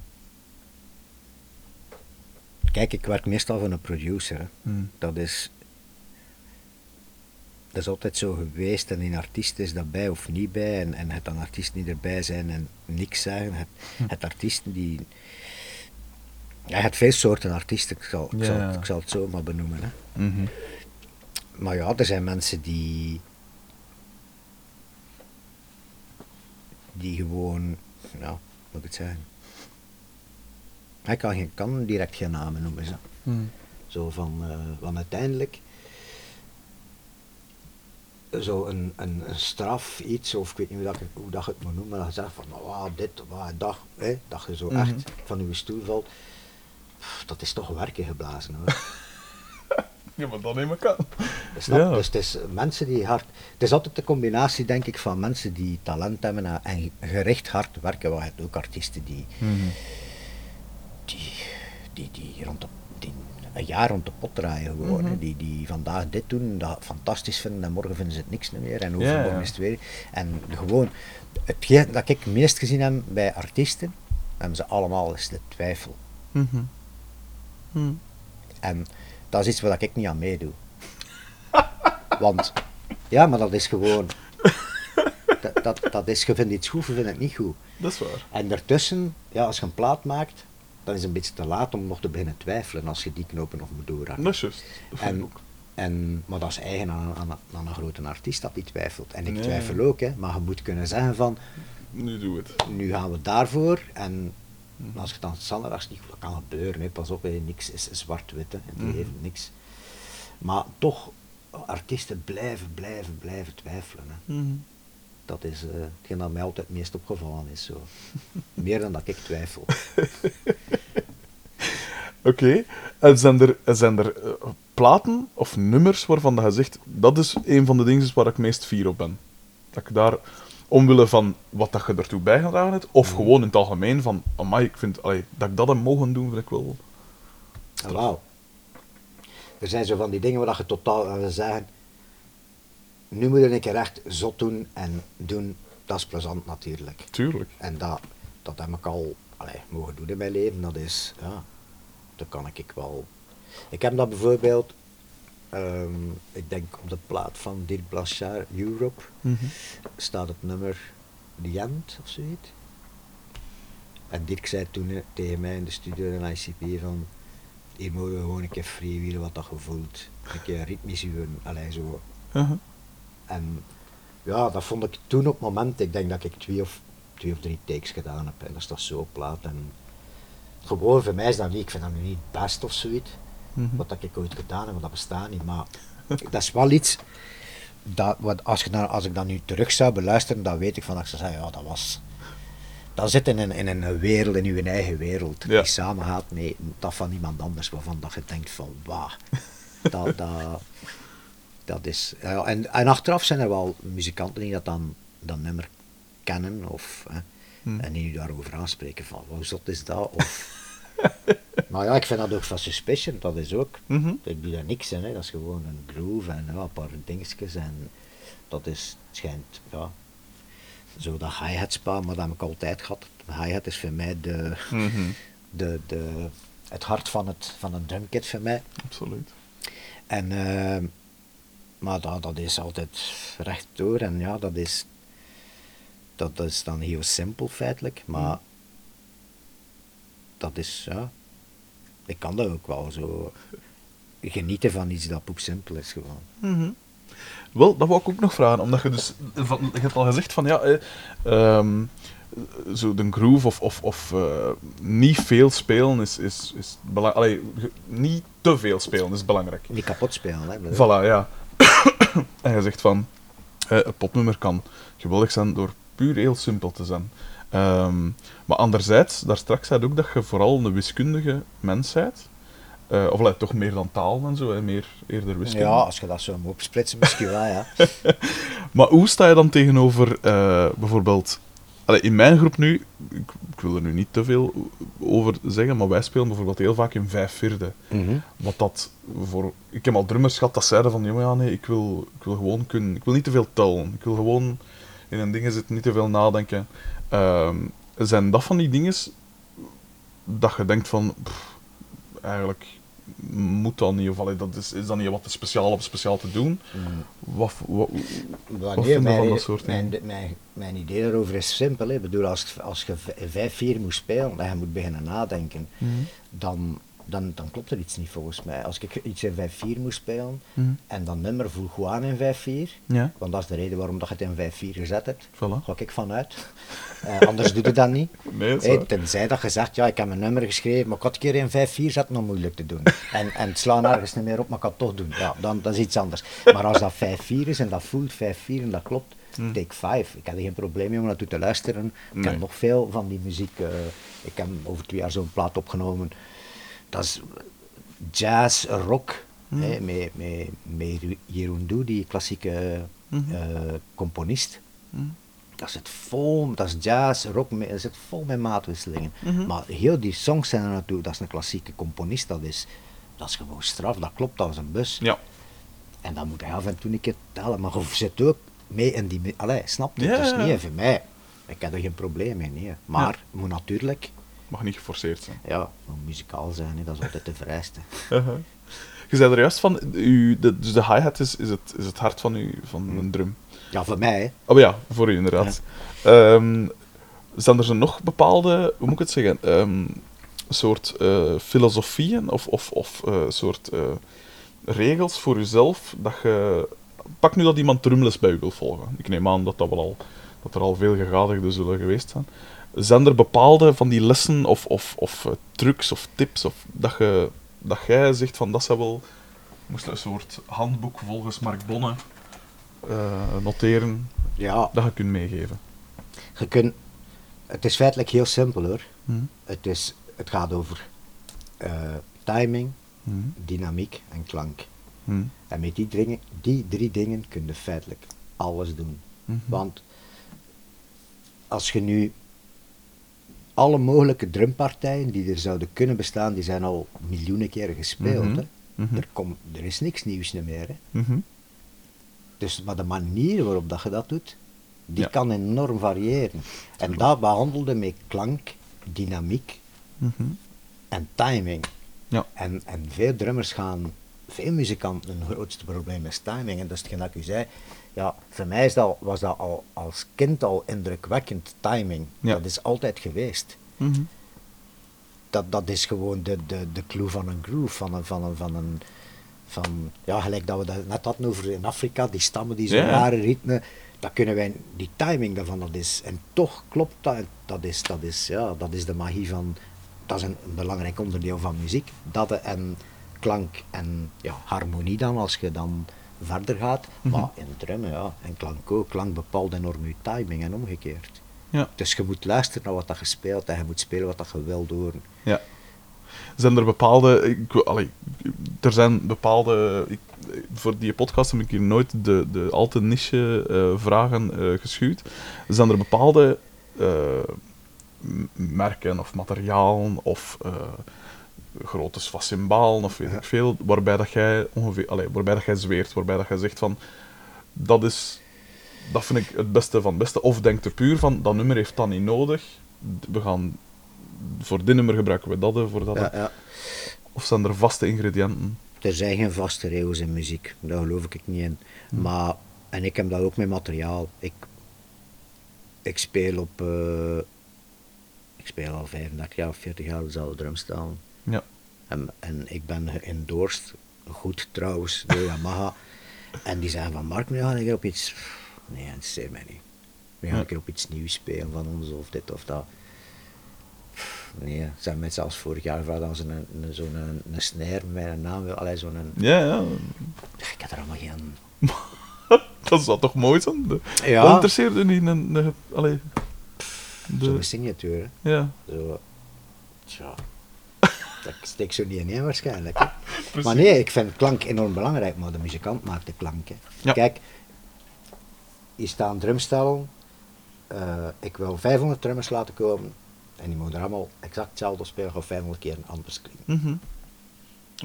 kijk, ik werk meestal voor een producer. Hè.
Hmm.
Dat is, dat is altijd zo geweest en in artiest is dat bij of niet bij. En, en het dan artiesten die erbij zijn en niks zeggen. Het,
Hm.
het artiesten die. Je hebt veel soorten artiesten, ik zal, ik zal,
Ja.
ik zal het zo maar benoemen. Hè.
Mhm.
Maar ja, er zijn mensen die. die gewoon. Hoe moet ik het zeggen? Ik kan, geen, kan direct geen namen noemen. Zo,
Hmm.
zo van. eh want uiteindelijk. Zo een, een, een straf, iets, of ik weet niet hoe, dat, ik- hoe dat het moet noemen, dat je zegt van, nou, ah, dit, ah, dat, hè, dat je zo
Mhm.
echt van je stoel valt, pff, dat is toch werken geblazen hoor. <laughs>
Ja, maar dat neem ik aan.
Snap?
Ja.
Dus het is mensen die hard. Het is altijd de combinatie, denk ik, van mensen die talent hebben en- gericht hard werken. Want je hebt ook artiesten die,
Mhm.
die, die, die, rond de, die een jaar rond de pot draaien gewoon.
Mhm.
Die, die vandaag dit doen, dat fantastisch vinden en morgen vinden ze het niks meer. En overmorgen
ja.
is het weer. En gewoon, hetgeen dat ik het meest gezien heb bij artiesten, hebben ze allemaal is de twijfel.
Mhm. Hmm.
En dat is iets waar ik niet aan meedoe. <laughs> Want, ja, maar dat is gewoon. Dat, dat, dat is, je vindt iets goed, je vindt het niet goed.
Dat is waar.
En daartussen, ja, als je een plaat maakt, dan is het een beetje te laat om nog te beginnen twijfelen als je die knopen nog moet doorhakken.
Dat is juist. Dat
En, en, maar dat is eigen aan, aan, aan een grote artiest dat die twijfelt. En ik
Nee.
twijfel ook, hè, maar je moet kunnen zeggen van,
Nu doe het.
nu gaan we daarvoor. En als je dan standaard niet dat kan gebeuren, hè. pas op, hè. niks is zwart-wit, het
Mhm.
leven niks. Maar toch, artiesten blijven, blijven, blijven twijfelen. Hè.
Mhm.
Dat Dat is eh, hetgeen dat mij altijd het meest opgevallen is. Zo. <laughs> Meer dan dat ik twijfel. <laughs>
Oké. En zijn er, zijn er eh, platen of nummers waarvan dat je zegt, dat is een van de dingen waar ik meest fier op ben? Dat ik daar, omwille van wat dat je ertoe bijgedragen hebt, of gewoon in het algemeen van, amai, ik vind, allee, dat ik dat heb mogen doen, vind ik wel...
Ah, Wauw. Er zijn zo van die dingen waar je totaal aan wil zeggen. Nu moet je een keer echt zot doen en doen. Dat is plezant natuurlijk.
Tuurlijk.
En dat, dat heb ik al allee, mogen doen in mijn leven. Dat is, ja, dat kan ik wel. Ik heb dat bijvoorbeeld, ehm, ik denk op de plaat van Dirk Blanchard, Europe, staat het nummer The End of zoiets. En Dirk zei toen tegen mij in de studio in ICP van, hier mogen we gewoon een keer freewheelen wat dat je voelt. Een keer ritmisch uwen, allee zo.
Uh-huh.
En ja, dat vond ik toen op het moment, ik denk dat ik twee of, twee of drie takes gedaan heb. En dat is toch zo plaat. En gewoon voor mij is dat niet, ik vind dat nu niet het best of zoiets.
Mhm.
Wat dat ik ooit gedaan heb, want dat bestaat niet. Maar <laughs> dat is wel iets, dat, wat, als, je dan, als ik dat nu terug zou beluisteren, dan weet ik van dat zou zeggen, ja, dat was... Dat zit in een, in een wereld, in uw eigen wereld,
Ja.
die samengaat met dat van iemand anders, waarvan dat je denkt van, wauw, <laughs> dat, dat, dat is... Ja, en, en achteraf zijn er wel muzikanten die dat dan, dat nummer kennen, of, hè,
Hmm.
en die u daarover aanspreken van, hoe zot is dat, of... maar ja, ik vind dat ook van Suspicion, dat is ook...
Mhm.
Ik doe daar niks in, hè. dat is gewoon een groove en ja, een paar dingetjes en dat is, het schijnt, ja, zo dat hi-hat spa, maar dat heb ik altijd gehad. Hi-hat is voor mij de,
Mhm.
de, de, het hart van, het, van een drumkit voor mij.
Absoluut.
En, eh, maar dat, dat is altijd rechtdoor en ja, dat is, dat is dan heel simpel feitelijk, maar dat is, ja, ik kan dat ook wel zo genieten van iets dat simpel is gewoon.
Mhm. Wel, dat wou ik ook nog vragen, omdat je dus van, je hebt al gezegd van ja, eh, ehm, zo de groove of, of, of eh, niet veel spelen is, is, is belangrijk. Niet te veel spelen is belangrijk.
Niet kapot spelen, hè.
Voilà, ja. <coughs> en je zegt van, eh, een popnummer kan geweldig zijn door puur heel simpel te zijn. Ehm, maar anderzijds, daar straks zei je ook dat je vooral een wiskundige mens bent. Eh, of toch meer dan taal en zo, hè, meer eerder wiskunde.
Ja, als je dat zo moet opsplitsen, misschien wel, ja. <laughs>
Maar hoe sta je dan tegenover eh, bijvoorbeeld... Allee, in mijn groep nu, ik, ik wil er nu niet te veel over zeggen, maar wij spelen bijvoorbeeld heel vaak in vijf vierde. Wat dat voor... Ik heb al drummers gehad dat zeiden van, ja, nee, ik wil, ik wil gewoon kunnen... Ik wil niet te veel tellen. Ik wil gewoon in een dingen zitten, niet te veel nadenken. Ehm, zijn dat van die dingen dat je denkt van... pff, eigenlijk moet dat niet, of allee, dat is, is dat niet wat speciaal of speciaal te doen? Wat, wat,
Maar
Wat
nee,
vind je van
mijn,
dat soort
mijn,
dingen?
mijn, mijn idee daarover is simpel. Hè. Ik bedoel, als, als je v- 5-4 moet spelen en je moet beginnen nadenken,
Mhm.
dan, dan, dan klopt er iets niet volgens mij. Als ik iets in 5-4 moet spelen
Mhm.
en dat nummer voel goed aan in 5-4,
Ja,
want dat is de reden waarom dat je het in 5-4 gezet hebt,
voilà.
ga ik vanuit. <laughs> Eh, anders doe je dat niet.
Nee,
Hey, tenzij dat je zegt, ja, ik heb een nummer geschreven, maar ik had een keer in 5-4 zetten om moeilijk te doen. <laughs> En, en het slaan ergens niet meer op, maar ik kan het toch doen. Ja, dan, dat is iets anders. Maar als dat 5-4 is en dat voelt 5-4 en dat klopt, take 5. Ik heb er geen probleem mee om naartoe te luisteren. Ik.
Nee.
heb nog veel van die muziek. eh, ik heb over twee jaar zo'n plaat opgenomen. Dat is jazz, rock.
Hmm.
Hè, met, met, met Jeroen Doe, die klassieke
Mhm.
eh, componist.
Mhm.
Dat zit vol, dat is jazz, rock, dat zit vol met maatwisselingen.
Mhm.
Maar heel die songs zijn er naartoe, dat is een klassieke componist, dat is, dat is gewoon straf, dat klopt als een bus.
Ja.
En dan moet hij af en toe een keer tellen, maar je zit ook mee in die, allee, snap je?
Ja,
Het is
ja.
niet voor mij, ik heb er geen probleem mee, nee. Maar
Ja.
het moet natuurlijk,
Mag niet geforceerd zijn.
ja, moet muzikaal zijn, hè, dat is altijd de vereiste. <laughs>
Uh-huh. Je zei er juist van, u, de, dus de hi-hat is, is, het, is het hart van, u, van een drum.
Ja, voor mij, hè.
Oh ja, voor u inderdaad. Ehm, zijn er zo nog bepaalde, hoe moet ik het zeggen, ehm, soort eh, filosofieën of, of, of eh, soort eh, regels voor uzelf dat je... Pak nu dat iemand drumles bij u wil volgen. Ik neem aan dat, dat, wel al, dat er al veel gegadigden zullen geweest zijn. Zijn er bepaalde van die lessen of, of, of eh, trucs of tips of dat, je, dat jij zegt van dat zou wel... Moest een soort handboek volgens Mark Bonne eh, noteren.
Ja,
dat je kunt meegeven?
je kunt, het is feitelijk heel simpel hoor.
Hm?
Het, is, het gaat over eh, timing,
Hm?
dynamiek en klank.
Hm?
En met die, die drie dingen kun je feitelijk alles doen.
Mhm.
Want als je nu alle mogelijke drumpartijen die er zouden kunnen bestaan, die zijn al miljoenen keren gespeeld.
Mhm.
Hè?
Mhm.
Er, komt, er is niks nieuws meer. Hè?
Mhm.
Dus, maar de manier waarop dat je dat doet, die
Ja.
kan enorm variëren. En dat behandelde met klank, dynamiek en timing.
Ja.
En, en veel drummers gaan, veel muzikanten, hun grootste probleem is timing. En dat is hetgeen dat ik u zei. Ja, voor mij is dat, was dat al als kind al indrukwekkend, timing.
Ja.
Dat is altijd geweest.
Mhm.
Dat, dat is gewoon de, de, de clue van een groove, van een, van een, van een, van, ja, gelijk dat we dat net hadden over in Afrika, die stammen, die zo'n
ja.
rare ritme, dat kunnen wij, die timing daarvan, dat is, en toch klopt dat, dat is, dat is, ja, dat is de magie van, dat is een, een belangrijk onderdeel van muziek, dat en klank en ja, harmonie dan, als je dan verder gaat,
Mhm.
maar in drummen, ja, en klank ook, klank bepaalt enorm je timing en omgekeerd.
Ja.
Dus je moet luisteren naar wat dat je speelt en je moet spelen wat dat je wilt horen.
Ja. Zijn er bepaalde... Ik, allee, er zijn bepaalde... Ik, voor die podcast heb ik hier nooit de, de al te niche eh, vragen eh geschuwd. Zijn er bepaalde eh, merken of materialen of groottes van of weet
Ja.
ik veel, waarbij dat jij ongeveer... Allee, waarbij dat jij zweert, waarbij dat jij zegt van... Dat is... Dat vind ik het beste van het beste. Of denkt er puur van, dat nummer heeft dat niet nodig. We gaan... Voor dit nummer gebruiken we dat, voor dat.
Ja, ja.
Of zijn er vaste ingrediënten?
Er zijn geen vaste regels in muziek, daar geloof ik niet in. Maar, en ik heb dat ook met materiaal. Ik, ik speel op, eh, ik speel al 35 jaar of 40 jaar dezelfde drumstel. En, en ik ben geëndorsed, goed trouwens, door Yamaha. en die zeggen van, Mark, nu ga ik op iets... Nee, dat interesseert mij niet. Nu ga
Ja.
ik op iets nieuws spelen van ons, of dit of dat. Nee, ze hebben mij zelfs vorig jaar gevraagd als ze een, een, zo'n een, een snare met mijn naam wil. Allee, zo'n... een-
Ja, ja.
Ik heb er allemaal geen... <laughs>
Dat zou toch mooi zijn? De,
Ja.
Wat interesseert u niet? Een, een, allee, de,
Zo'n hè.
ja.
Zo... Tja... Dat steekt zo niet in waarschijnlijk. hè. <laughs> Maar nee, ik vind klank enorm belangrijk, maar de muzikant maakt de klank. hè.
Ja.
Kijk, hier staan drumstellen. eh, ik wil 500 drummers laten komen. En die mogen er allemaal exact hetzelfde spelen of 500 keer een anders klinken.
Mhm.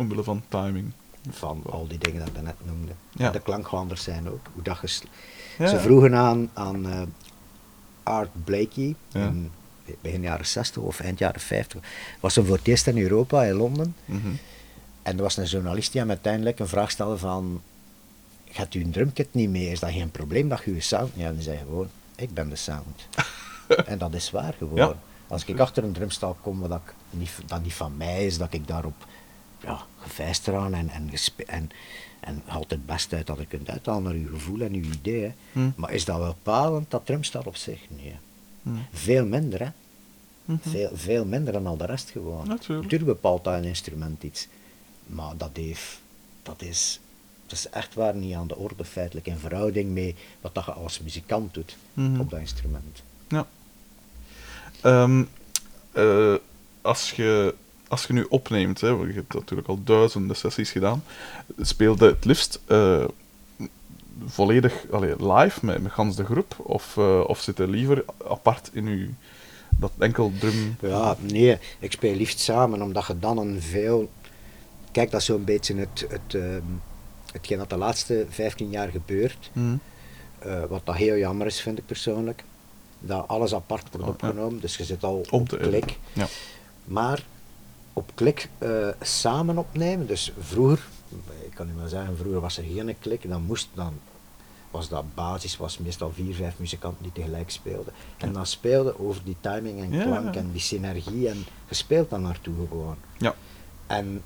Omwille van timing.
Van al die dingen dat ik daarnet noemde.
Ja.
De klank gaat anders zijn ook. Hoe dat
Ja.
Ze vroegen aan, aan eh, Art Blakey
Ja.
In begin jaren 60 of eind jaren 50. Was hem voor het eerst in Europa, in Londen.
Mhm.
En er was een journalist die hem uiteindelijk een vraag stelde van... Gaat u een drumkit niet mee? Is dat geen probleem dat je uw sound... Ja, en die zei gewoon, ik ben de sound. <laughs> en dat is waar gewoon.
Ja.
Als ik achter een drumstal kom wat ik niet, dat niet van mij is, dat ik daarop ja, gevijst eraan en, en, gespe- en, en haalt het best uit dat je kunt uithalen naar je gevoel en je idee. Hè.
Hm.
Maar is dat wel bepalend, dat drumstel op zich? Nee.
Hm.
Veel minder, hè.
Mhm.
Veel, veel minder dan al de rest gewoon.
Natuurlijk.
bepaalt dat een instrument iets. Maar dat, heeft, dat, is, dat is echt waar niet aan de orde feitelijk in verhouding met wat dat je als muzikant doet
Mhm.
op dat instrument.
Ja. Ehm, eh, als, je, als je nu opneemt, hè, want je hebt natuurlijk al duizenden sessies gedaan, speelde het liefst eh, volledig allee, live met, met gans de groep? Of, eh, of zit er liever apart in je dat enkel drum...
Ja, nee, ik speel liefst samen, omdat je dan een veel... Kijk, dat is zo'n beetje het, het, ehm, hetgeen dat de laatste 15 jaar gebeurt.
Hm.
Eh, wat dat heel jammer is, vind ik persoonlijk. Dat alles apart wordt opgenomen, dus je zit al op klik.
Ja.
Maar op klik eh, samen opnemen, dus vroeger, ik kan u maar zeggen, vroeger was er geen klik, dan moest dan was dat basis, was meestal vier, vijf muzikanten die tegelijk speelden. En dan speelden over die timing en klank en die synergie en je speelt dan naartoe gewoon.
Ja.
En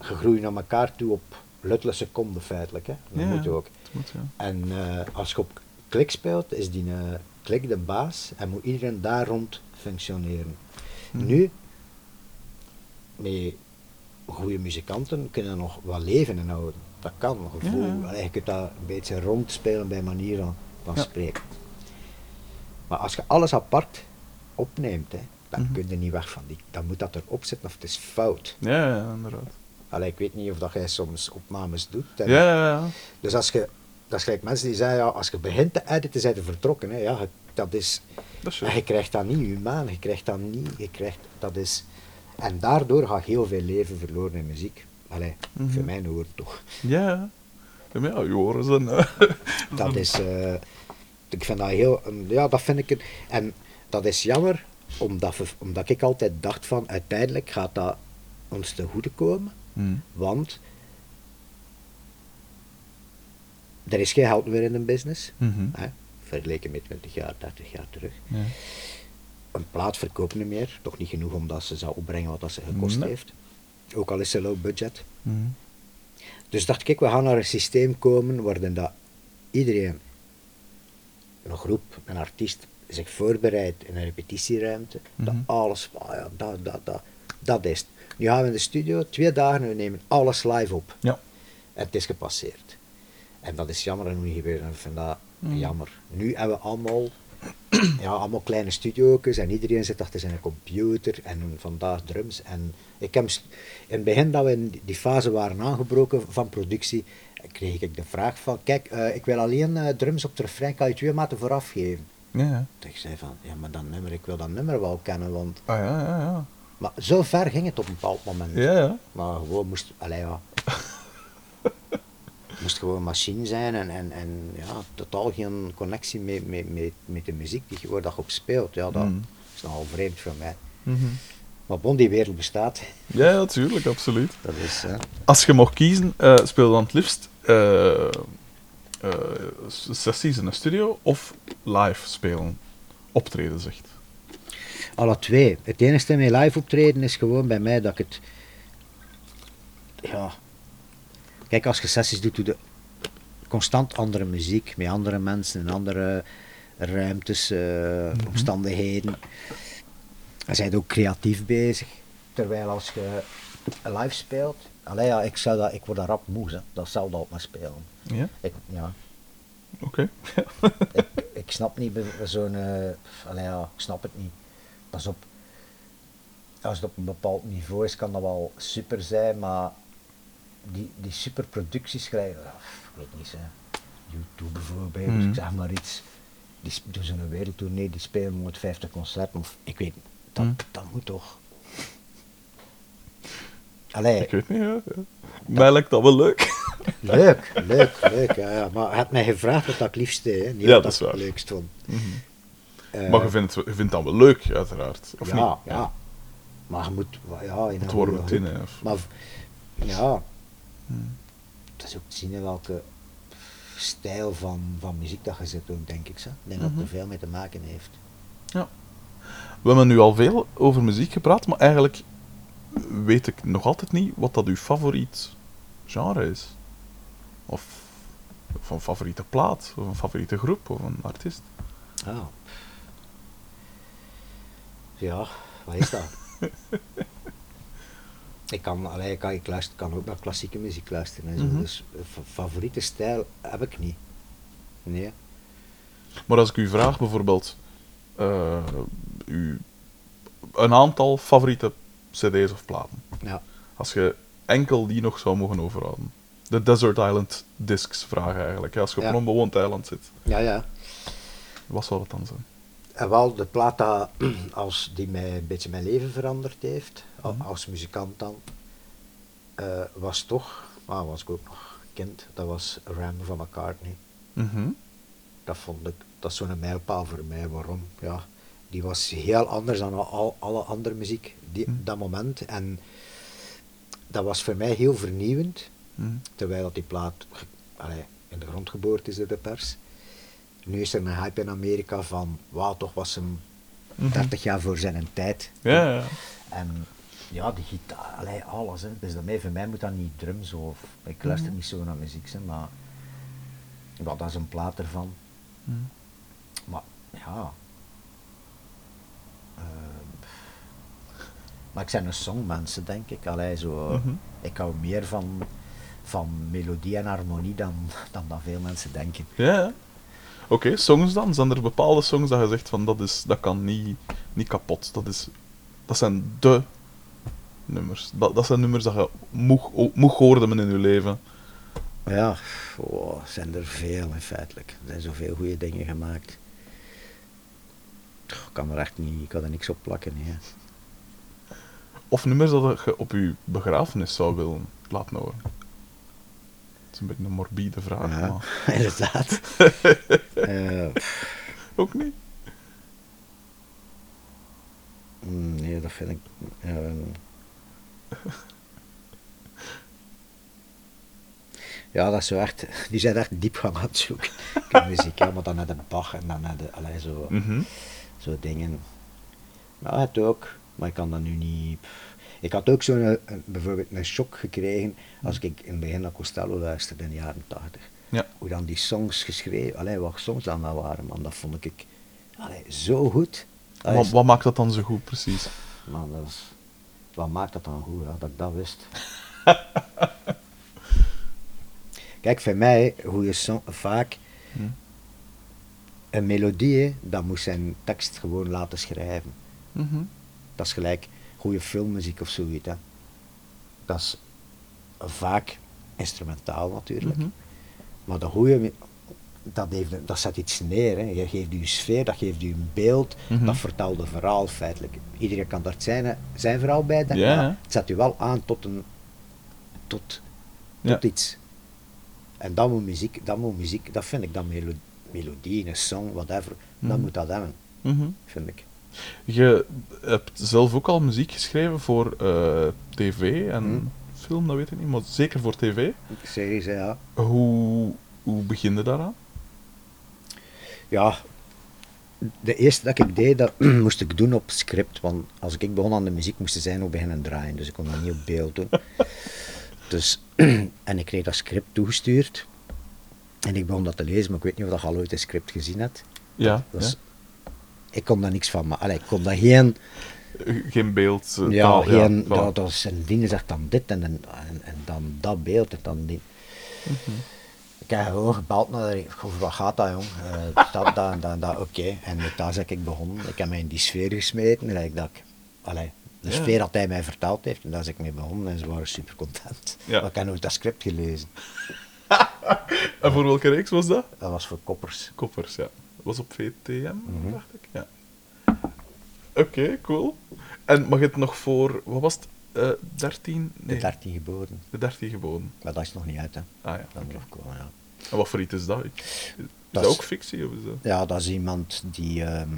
je groeit naar elkaar toe op luttele seconden feitelijk, hè. dat moet
ja.
ook.
Dat moet, ja.
En eh, als je op klik speelt, is die eh, klik de baas en moet iedereen daar rond functioneren.
Mhm.
Nu, met goede muzikanten kunnen nog wat leven inhouden. Dat kan. Gevoel.
Ja,
je kunt dat een beetje rondspelen bij manier van van
Ja.
spreken. Maar als je alles apart opneemt, hè, dan
Mhm.
kun je niet weg van die. Dan moet dat erop zitten of het is fout.
Ja, ja, inderdaad.
Allee, ik weet niet of dat jij soms opnames doet.
Ja, ja, ja.
Dus als je, dat is gelijk mensen die zeggen, ja, als je begint te editen, zijn ze vertrokken. Hè. Ja, je- dat is,
Dat is
je krijgt dat niet humaan, je krijgt dat niet, je krijgt, dat is, en daardoor gaat heel veel leven verloren in muziek. Allee,
Mhm.
voor mij hoort toch.
Ja, ja. Ja, zijn... eh, <laughs>
Dat is, eh, ik vind dat heel, ja, dat vind ik, een, en dat is jammer, omdat, omdat ik altijd dacht van, uiteindelijk gaat dat ons te goede komen,
hmm.
want er is geen geld meer in een business,
Mhm.
hè, vergeleken met 20 jaar, 30 jaar terug.
Ja.
Een plaat verkoopt niet meer, toch niet genoeg omdat ze zou opbrengen wat dat ze gekost
Nee.
heeft. Ook al is ze low budget.
Mhm.
Dus dacht ik, we gaan naar een systeem komen waarin dat iedereen, een groep, een artiest, zich voorbereidt in een repetitieruimte. Dat
Mhm.
alles, ah ja, dat, dat, dat, dat is het. Nu gaan we in de studio, twee dagen, en we nemen alles live op.
Ja.
En het is gepasseerd. En dat is jammer en hoe niet gebeurd. En ik vind dat
Mhm.
jammer. Nu hebben we allemaal, <clears throat> ja, allemaal kleine studio's en iedereen zit achter zijn computer en vandaag drums. En ik heb, in het begin dat we in die fase waren aangebroken van productie, kreeg ik de vraag van, kijk, eh, ik wil alleen eh, drums op de refrein, kan je twee maten vooraf geven?
Ja,
ik zei van, ja, maar dat nummer, ik wil dat nummer wel kennen, want...
Ah, ja, ja, ja.
Maar zo ver ging het op een bepaald moment.
Ja, ja.
Maar gewoon moest, allee, ja. Moest gewoon een machine zijn en, en, en ja, totaal geen connectie met, met, met, met de muziek die je, waar dat je op speelt. Ja, dat
Mm.
is nogal vreemd voor mij.
Mhm.
Maar bon, die wereld bestaat.
Ja, ja, tuurlijk, absoluut.
Dat is, hè.
Als je mocht kiezen, eh, speel dan het liefst eh, eh, sessies in een studio of live spelen? Optreden, zegt.
Alle twee. Het enige met live optreden is gewoon bij mij dat ik het. Ja. Kijk, als je sessies doet, doe je constant andere muziek, met andere mensen in andere ruimtes, eh, omstandigheden. En zijn ook creatief bezig. Terwijl als je live speelt, allee, ja, ik, zou dat, ik word daar rap moe, hè. dat zal dat op me spelen.
Ja?
Ik, ja,
Oké. <laughs>
ik, <laughs> ik snap niet zo'n. allee, ja, ik snap het niet. Pas op. Als het op een bepaald niveau is, kan dat wel super zijn, maar die, die superproducties schrijven. ja, ik weet niet, hè. YouTube bijvoorbeeld,
Mhm.
ik zeg maar iets. Die doen zo'n wereldtournee, die spelen 150 concerten, of ik weet niet. Dat,
Mhm.
dat moet toch. Allee,
Ik weet niet, ja. ja. Mij lijkt dat wel leuk. <laughs>
leuk, leuk, leuk. Ja, ja. Maar je hebt mij gevraagd wat dat ik liefst deed, hè. niet
Ja,
wat
dat
ik het leukst vond. Eh,
maar je vindt, het- je vindt dat wel leuk, uiteraard. Of
ja,
niet?
ja. Maar je moet, ja, in
Het
een groep.
Of...
Maar ja,
Hmm.
het is ook te zien in welke stijl van, van muziek dat je zit ook, denk ik. Zo. Ik denk dat
Mhm.
het er veel mee te maken heeft.
Ja. We hebben nu al veel over muziek gepraat, maar eigenlijk weet ik nog altijd niet wat dat uw favoriet genre is. Of, of een favoriete plaat, of een favoriete groep, of een artiest.
Ah. Ja, wat is dat? <laughs> ik kan, allee, ik kan, ik luister, kan ook naar klassieke muziek luisteren en zo.
Mhm.
Dus fa- favoriete stijl heb ik niet. Nee.
Maar als ik u vraag bijvoorbeeld eh, uw, een aantal favoriete cd's of platen,
Ja.
als je enkel die nog zou mogen overhouden. De Desert Island discs vragen eigenlijk, als je op
Ja.
een onbewoond eiland zit.
Ja, ja.
Wat zou dat dan zijn?
En wel de plaat <clears throat> als die mij een beetje mijn leven veranderd heeft,
Mhm.
als muzikant dan, eh, was toch, maar was ik ook nog kind, dat was Ram van McCartney.
Mhm.
Dat vond ik, dat is zo'n mijlpaal voor mij. Waarom? Ja, die was heel anders dan al, alle andere muziek, die,
Mhm.
dat moment. En dat was voor mij heel vernieuwend,
Mhm.
terwijl dat die plaat allee, in de grond geboord is door de pers. Nu is er een hype in Amerika van, wauw, toch was hem
Mhm.
30 jaar voor zijn tijd.
Ja, ja.
En ja, die gitaar, allee, alles. Hè. Dus daarmee, voor mij moet dat niet drums of... Ik luister
Mhm.
niet zo naar muziek, hè, maar... Ja, dat is een plaat ervan.
Mhm.
Maar ja... eh, maar ik zijn een songmensen, denk ik. Allee, zo,
Mhm.
Ik hou meer van, van melodie en harmonie dan, dan dat veel mensen denken.
Ja, Oké, songs dan? Zijn er bepaalde songs dat je zegt van dat, is, dat kan niet, niet kapot? Dat, is, dat zijn de nummers. Dat, dat zijn nummers dat je moet, moet horen in je leven.
Ja, oh, zijn er veel in feitelijk. Er zijn zoveel goede dingen gemaakt. Ik kan er echt niet, ik kan er niks op plakken. Nee.
Of nummers dat je op je begrafenis zou willen laten horen. Is een beetje een morbide vraag.
Ja,
maar- <laughs>
inderdaad. <laughs> Eh,
Ook niet?
mm, nee, dat vind ik. ja, dat is zo echt. Die zijn echt diepgang aan het zoeken. in muziek, ja, maar dan naar de Bach en dan naar de. Allee, zo,
Mhm.
zo dingen. Ja, het ook, maar ik kan dat nu niet. Ik had ook zo'n eh, een- bijvoorbeeld een shock gekregen als ik in het begin naar Costello luisterde in de jaren 80.
Ja.
Hoe dan die songs geschreven, allee, wat songs dan dat waren, man, dat vond ik allee, zo goed.
Wat, maakt dat dan zo goed, precies?
Man, dat is, wat maakt dat dan goed, ja, dat ik dat wist? <laughs> Kijk, voor mij, goede song, vaak
Hm.
een melodie, hè, dat moet zijn tekst gewoon laten schrijven.
Mhm.
Dat is gelijk goede filmmuziek of zoiets. Hè. Dat is vaak instrumentaal natuurlijk.
Mhm.
Maar de goede, dat, heeft, dat zet iets neer. Hè. Je geeft je een sfeer, dat geeft je een beeld,
Mhm.
dat vertelt een verhaal feitelijk. Iedereen kan daar zijn, zijn verhaal bij denken, maar het zet je wel aan tot, een, tot,
Ja.
tot iets. En dat moet muziek, dat moet muziek, dat vind ik, melo melodie, een song, whatever,
Mhm.
dat moet dat hebben,
Mhm.
vind ik.
Je hebt zelf ook al muziek geschreven voor eh, tv en
Hm.
film, dat weet ik niet, maar zeker voor tv.
Series, ja.
Hoe, hoe begin je daaraan?
Ja, de eerste dat ik deed, dat <clears throat> moest ik doen op script. Want als ik begon aan de muziek, moesten zij nog beginnen draaien. Dus ik kon dat niet op beeld doen. <laughs> Dus, <clears throat> en ik kreeg dat script toegestuurd. En ik begon dat te lezen, maar ik weet niet of je al ooit een script gezien hebt. Dat
ja.
Ik kon daar niks van maken. Allee, ik kon daar geen...
Geen beeld. eh,
Ja,
taal,
geen
voilà.
dat, dat is een ding zegt dan dit en, en, en, en dan dat beeld en dan die.
Mhm.
Ik heb gewoon gebeld naar de, over wat gaat dat jong? Eh, dat, dat, dat, dat, oké. En met daar ben ik begonnen. Ik heb mij in die sfeer gesmeten. Like dat ik, allee, de
Ja.
sfeer dat hij mij verteld heeft. En daar ben ik mee begonnen en ze waren super content.
Ja.
Maar ik heb nooit dat script gelezen. <laughs>
En voor welke reeks was dat?
Dat was voor koppers.
Koppers, ja. Was op VTM,
Mhm.
dacht ik. Ja. Oké, cool. En mag het nog voor, wat was het? Eh 13? Nee,
De 13 geboden.
de 13 geboden.
Maar dat is nog niet uit hè.
Ah ja.
Dat nog komen, ja.
En wat voor iets is dat? Is dat,
Dat is-
ook fictie? Of is dat...
Ja, dat is iemand die... ehm,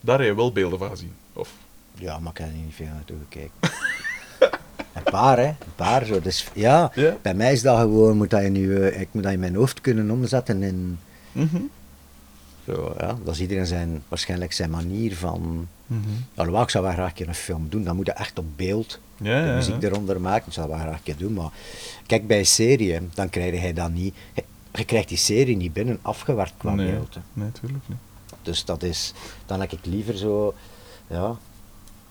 Daar heb je wel beelden van gezien. Of...
Ja, maar ik heb er niet veel naartoe gekeken. <laughs> een paar, hè. Een paar, zo. Dus, ja,
Ja?
bij mij is dat gewoon, moet dat je nu, ik moet dat in mijn hoofd kunnen omzetten in...
Mhm.
Zo, ja, dat is iedereen zijn, waarschijnlijk zijn manier van...
Mhm.
Alhoewel, ik zou wel graag een keer een film doen, dan moet je echt op beeld
Ja,
de muziek
ja.
eronder maken. Ik zou dat wel graag een keer doen, maar... Kijk, bij een serie, dan krijg je dat niet... Je, je krijgt die serie niet binnen afgewerkt qua
nee,
beeld. hè.
nee, tuurlijk niet.
Dus dat is, dan heb ik liever zo, ja,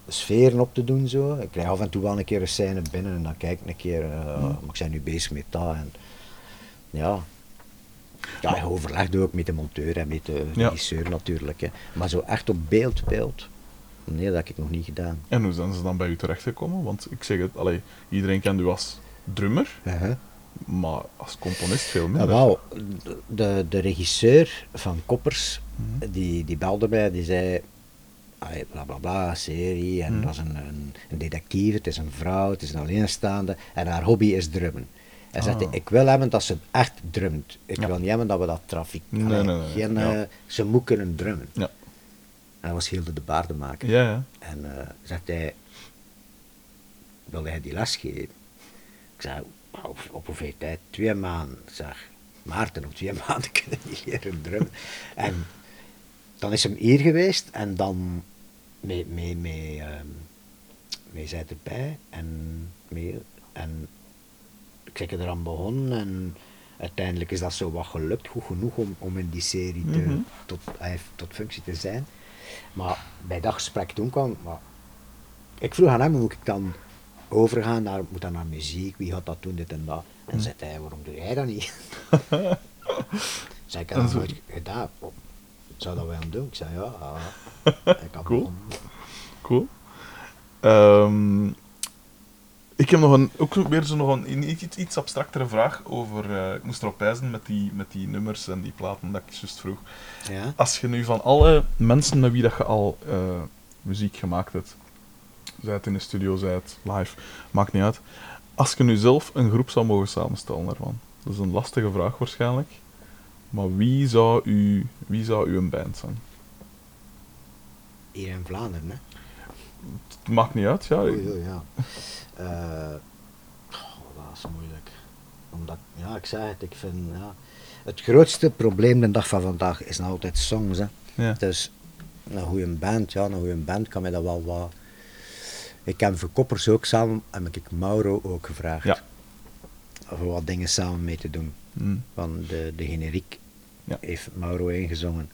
sferen op te doen zo. Ik krijg af en toe wel een keer een scène binnen en dan kijk ik een keer, eh, maar ik ben nu bezig met dat en ja. Ja, je overlegt ook met de monteur en met de
Ja.
regisseur natuurlijk. Hè. Maar zo echt op beeld, beeld. Nee, dat heb ik nog niet gedaan.
En hoe zijn ze dan bij u terechtgekomen? Want ik zeg het, allee, iedereen kent u als drummer,
Uh-huh.
maar als componist veel minder.
wel, de- de, regisseur van Koppers,
Mhm.
die, die belde mij, die zei, "Ai, bla bla bla, serie, en
Mhm.
dat is een, een, een detectieve, het is een vrouw, het is een alleenstaande, en haar hobby is drummen. Hij
Ah.
zegt, ik wil hebben dat ze echt drumt. Ik
Ja.
wil niet hebben dat we dat trafiek...
Nee,
allee,
nee, nee,
geen,
ja.
eh, ze moet kunnen drummen.
Ja.
En dat was Hilde de Baardenmaker.
Ja, ja.
En eh zegt hij, wilde hij die les geven? Ik zei, op, op hoeveel tijd? Twee maanden. Zeg, Maarten, op twee <laughs> maanden kunnen niet leren drummen. En dan is hem hier geweest en dan mee, mee, mee, ehm, mee zij erbij en, mee, en ik zeg eraan begonnen en uiteindelijk is dat zo wat gelukt, goed genoeg om, om in die serie te,
Mhm.
tot, tot functie te zijn. Maar bij dat gesprek toen kwam, maar ik vroeg aan hem, moet ik dan overgaan naar, moet dat naar muziek, wie gaat dat doen, dit en dat. En
Mhm.
zei hij, waarom doe jij dat niet? <laughs> Zei ik dat
zo-
nooit gedaan. Zou dat wel doen? Ik zei ja. Ik <laughs> had
Cool. Cool. Ehm, ik heb nog een, ook weer zo nog een, een iets, iets abstractere vraag over... eh, ik moest erop wijzen met die, met die nummers en die platen dat ik juist vroeg.
Ja.
Als je nu van alle mensen met wie dat je al eh, muziek gemaakt hebt, zij het in de studio, zij het live, maakt niet uit. Als je nu zelf een groep zou mogen samenstellen daarvan, dat is een lastige vraag waarschijnlijk, maar wie zou u, wie zou uw band zijn?
Hier in Vlaanderen, hè?
Het maakt niet uit, ja.
Oei, oei, ja. Eh, oh, dat is moeilijk. Omdat, ja, ik zei het, ik vind, ja... Het grootste probleem de dag van vandaag is nog altijd songs, hè.
Ja.
Dus een goede band, ja, een goede band kan mij dat wel wat... Ik heb voor Koppers ook samen, heb ik Mauro ook gevraagd.
Ja.
Om wat dingen samen mee te doen.
Mm.
Van de, de generiek
Ja.
heeft Mauro ingezongen.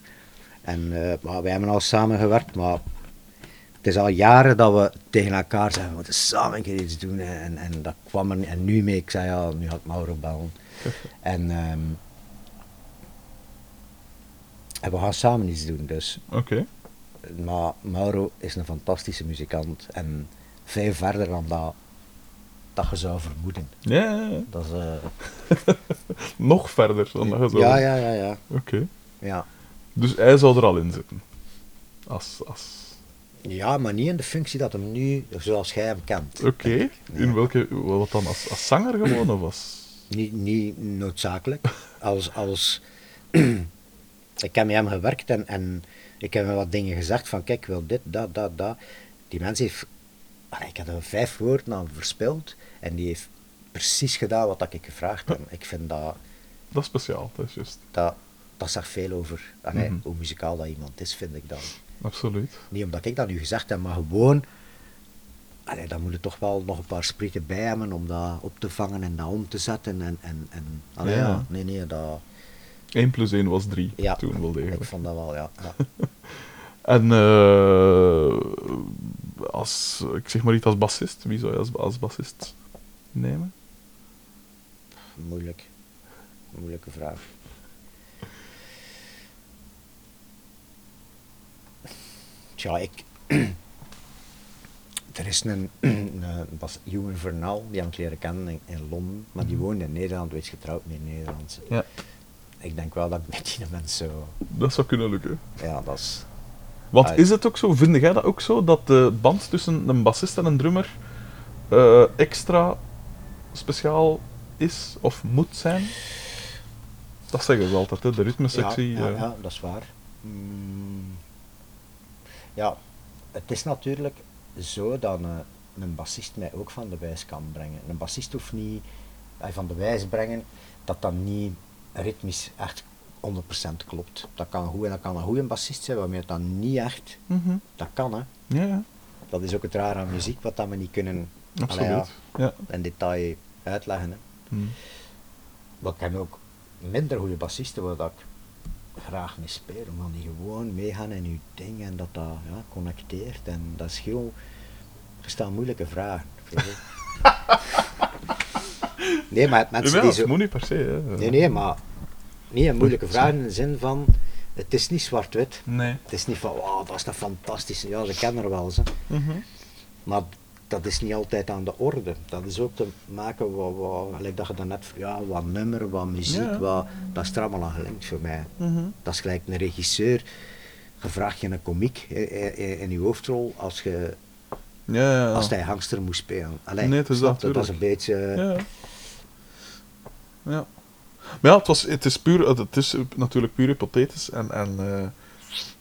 En maar wij hebben al samengewerkt, maar het is al jaren dat we tegen elkaar zeggen, we moeten samen een keer iets doen. En, en dat kwam er en nu mee. Ik zei, ja, nu gaat Mauro bellen. <laughs> En, ehm, en we gaan samen iets doen, dus.
Oké.
Maar Mauro is een fantastische muzikant en veel verder dan dat, dat je zou vermoeden.
Ja, ja, ja.
Dat is, eh, <laughs>
Nog verder dan dat je zo...
ja, ja, ja, ja,
Oké.
ja.
Dus hij zou er al in zitten. Als... als...
Ja, maar niet in de functie dat hem nu, zoals jij hem kent.
Oké. In welke... Wat dan? Als, als zanger gewoon, of als...
Niet, niet noodzakelijk. Als, als <clears throat> ik heb met hem gewerkt en, en ik heb hem wat dingen gezegd van kijk, ik wil dit, dat, dat, dat. Die mens heeft, Allee, ik had er vijf woorden aan verspild en die heeft precies gedaan wat ik gevraagd heb. Ik vind dat,
Dat is speciaal, dat is juist.
dat, dat zegt veel over allee,
Mhm.
hoe muzikaal dat iemand is, vind ik dan.
Absoluut.
Niet omdat ik dat nu gezegd heb, maar gewoon. Allee, dan moet je toch wel nog een paar sprieten bij hebben om dat op te vangen en dat om te zetten. En, en, en, allee,
Ja.
ja. nee, nee, dat,
1 plus 1 was 3
ja,
toen wel
ik
degelijk.
vond dat wel, ja. ja. <laughs>
En eh, als, ik zeg maar iets als bassist, wie zou je als, als bassist nemen?
Moeilijk. Moeilijke vraag. Tja, ik. <clears throat> er is een, <clears throat> een bas, Ewan Vernal, die heb ik leren kennen in, in Londen, maar die woonde in Nederland, wees getrouwd met een Nederlandse.
Ja.
Ik denk wel dat ik met die mensen zo.
Dat zou kunnen lukken.
Ja, dat is.
Want
Ah,
is het ook zo, vind jij dat ook zo, dat de band tussen een bassist en een drummer eh, extra speciaal is of moet zijn? Dat zeggen ze altijd, hè? de ritmesectie.
Ja, ja,
eh.
ja, dat is waar. Mm, ja, het is natuurlijk zo dat een, een bassist mij ook van de wijs kan brengen. Een bassist hoeft niet eh, van de wijs brengen dat dat niet ritmisch echt 100% klopt. Dat kan, goed, en dat kan een goede bassist zijn, waarmee het dan niet echt,
Mhm.
dat kan hè.
Ja, ja,
Dat is ook het rare aan muziek, wat dat we niet kunnen
absoluut.
allee,
ja.
in detail uitleggen. Hè.
Hm.
Maar ik heb ook minder goede bassisten waar ik graag mee speel, omdat die gewoon meegaan in je ding en dat dat ja, connecteert. En dat is heel... Er staan moeilijke vragen. <laughs> nee, maar mensen die zo...
moet niet per se. Hè.
Nee, nee, maar niet een moeilijke vraag in de zin van... Het is niet zwart-wit.
Nee.
Het is niet van, wow, dat is een fantastische... Ja, ze kennen er wel eens. hè.
Mhm.
Maar dat is niet altijd aan de orde. Dat is ook te maken wat, wat gelijk dat je daarnet ja, wat nummer, wat muziek,
Ja.
wat, dat is er allemaal aan gelinkt voor mij.
Mhm.
Dat is gelijk een regisseur. Je vraagt je een komiek in, je hoofdrol als, je,
Ja,
als hij gangster moest spelen.
Nee, dat,
je? dat is een beetje...
Ja. ja. Maar ja, het, was, het, is puur, het is natuurlijk puur hypothetisch. En, en eh,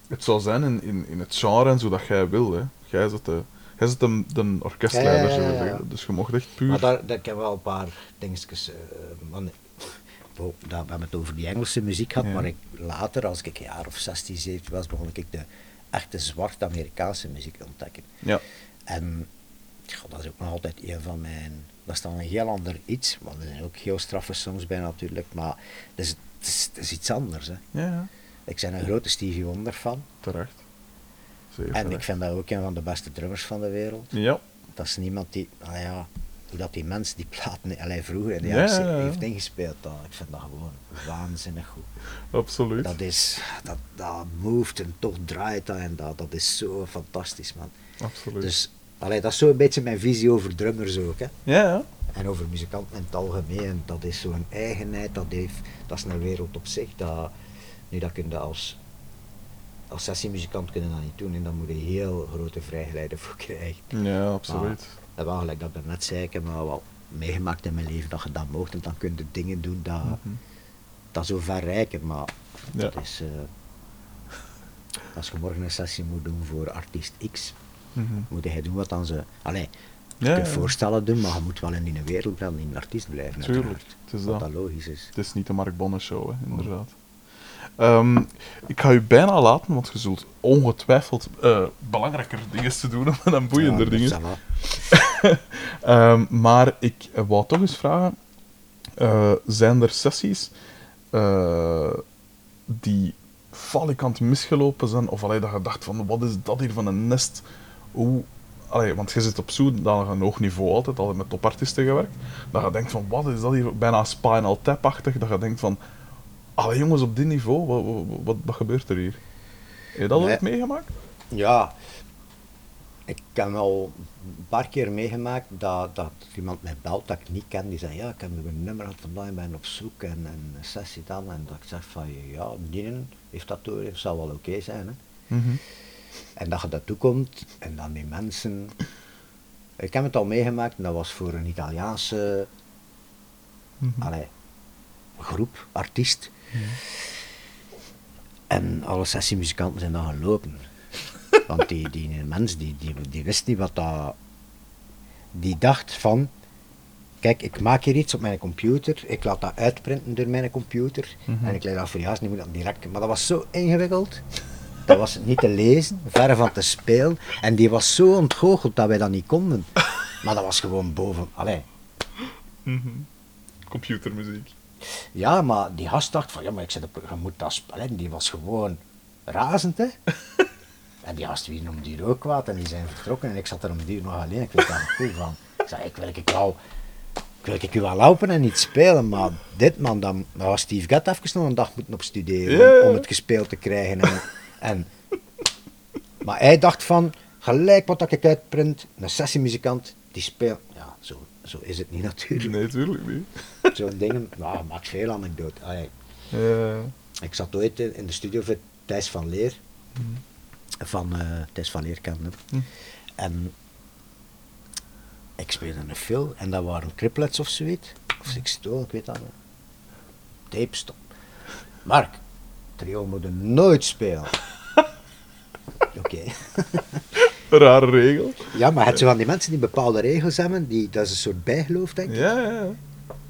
het zal zijn in, in, in het genre en zo dat jij wil. Hè. Jij zit de, jij zit de, de orkestleider,
Ja, ja, ja.
Dus je mocht echt puur...
Maar daar, daar ik heb wel een paar dingetjes. eh, want, bo- daar, we hebben het over die Engelse muziek gehad, maar ik, later, als ik een jaar of 16, 17 was, begon ik de echte zwarte Amerikaanse muziek te ontdekken.
Ja.
En ja, dat is ook nog altijd een van mijn. Dat is dan een heel ander iets, want er zijn ook heel straffe songs bij natuurlijk, maar het is, het is, het is iets anders. Hè.
Ja, ja.
Ik ben een grote Stevie Wonder fan
Terecht.
En ik vind dat ook een van de beste drummers van de wereld.
Ja.
Dat is niemand die, nou ja, hoe dat die mens die platen allee, vroeger in de
Ja,
jaren
ja, ja.
heeft ingespeeld, dat, ik vind dat gewoon waanzinnig goed.
Absoluut.
Dat is, dat, dat moved en toch draait dat en dat, dat is zo fantastisch man.
Absoluut.
Dus allee, dat is zo'n beetje mijn visie over drummers ook. Hè.
Ja, ja.
En over muzikanten in het algemeen, dat is zo'n eigenheid, dat, heeft, dat is een wereld op zich. Dat, nu, dat kun je als, als sessiemuzikant kunnen dat niet doen en dan moet je heel grote vrijheid voor krijgen.
Ja, absoluut.
En wel gelijk dat ik net zei, ik heb wel meegemaakt in mijn leven dat je dat mocht en dan kun je dingen doen dat,
Mhm.
dat zo ver rijken, maar
Ja.
dat is... eh, als je morgen een sessie moet doen voor artiest X,
Mhm.
moet hij doen wat dan ze... Allee, je
Ja,
kunt
ja.
voorstellen doen, maar je moet wel in die wereld blijven, in een artiest blijven.
Tuurlijk, het is dat.
dat logisch is.
Het is niet de Mark Bonne show, hè, inderdaad. Ehm, ik ga u bijna laten, want je zult ongetwijfeld eh, belangrijker dingen te doen <laughs> dan boeiender
Ja,
dingen. <laughs> Ehm, maar ik wou toch eens vragen: eh, zijn er sessies eh, die falikant misgelopen zijn? Of allee, dat je dacht van wat is dat hier van een nest? Hoe, allee, want je zit op een hoog niveau altijd, altijd met topartiesten gewerkt. Dat je denkt van wat is dat hier bijna spinal tap-achtig? Dat je denkt van allee jongens, op dit niveau, wat, wat, wat, gebeurt er hier? Heb je dat
Nee.
ooit meegemaakt?
Ja, ik heb al een paar keer meegemaakt dat, dat iemand mij belt dat ik niet ken. Die zei, ja, ik heb een nummer vandaag en ben op zoek en, en een sessie dan. En dat ik zeg van, ja, die heeft dat door, het zal wel oké zijn. Hè.
Mhm.
En dat je daartoe komt en dan die mensen... Ik heb het al meegemaakt en dat was voor een Italiaanse
Mhm.
allee, groep, artiest. En alle sessiemuzikanten zijn dan gelopen. <laughs> Want die, die mens die, die, die wist niet wat dat... Die dacht van... Kijk, ik maak hier iets op mijn computer. Ik laat dat uitprinten door mijn computer.
Mhm.
En ik leid dat voor juist, nu moet dat direct... Maar dat was zo ingewikkeld. Dat was niet te lezen, verre van te spelen. En die was zo ontgoocheld dat wij dat niet konden. Maar dat was gewoon boven... Allee,
Mhm. Computermuziek.
Ja, maar die gast dacht van, ja, maar ik zit op, je moet dat spelen. Die was gewoon razend, hè. <laughs> en die gast wie noemde die ook kwaad en die zijn vertrokken en ik zat er om die uur nog alleen. Ik weet daar nog goed van. Ik zei, ik wil ik wel, ik wil ik u wel helpen en niet spelen, maar dit man, dan, was Steve Gadd even nog een dag moeten op studeren om, om het gespeeld te krijgen. En, en, maar hij dacht van, gelijk wat ik uitprint, een sessiemuzikant, die speelt. Zo, is het niet natuurlijk.
Nee, tuurlijk niet. <laughs>
Zo'n dingen, nou, maakt veel anekdote. Allee,
Ja.
ik zat ooit in, de studio van Thijs van Leer. Van eh Thijs van Leer kende.
Mhm.
En ik speelde een film en dat waren triplets of zoiets. Of sextool, ik weet dat niet. Tape stop. Mark, trio moet je nooit spelen. <laughs> Oké. <laughs>
Rare regel.
Ja, maar het zijn van die mensen die bepaalde regels hebben, die, dat is een soort bijgeloof, denk ik.
Ja, ja, ja.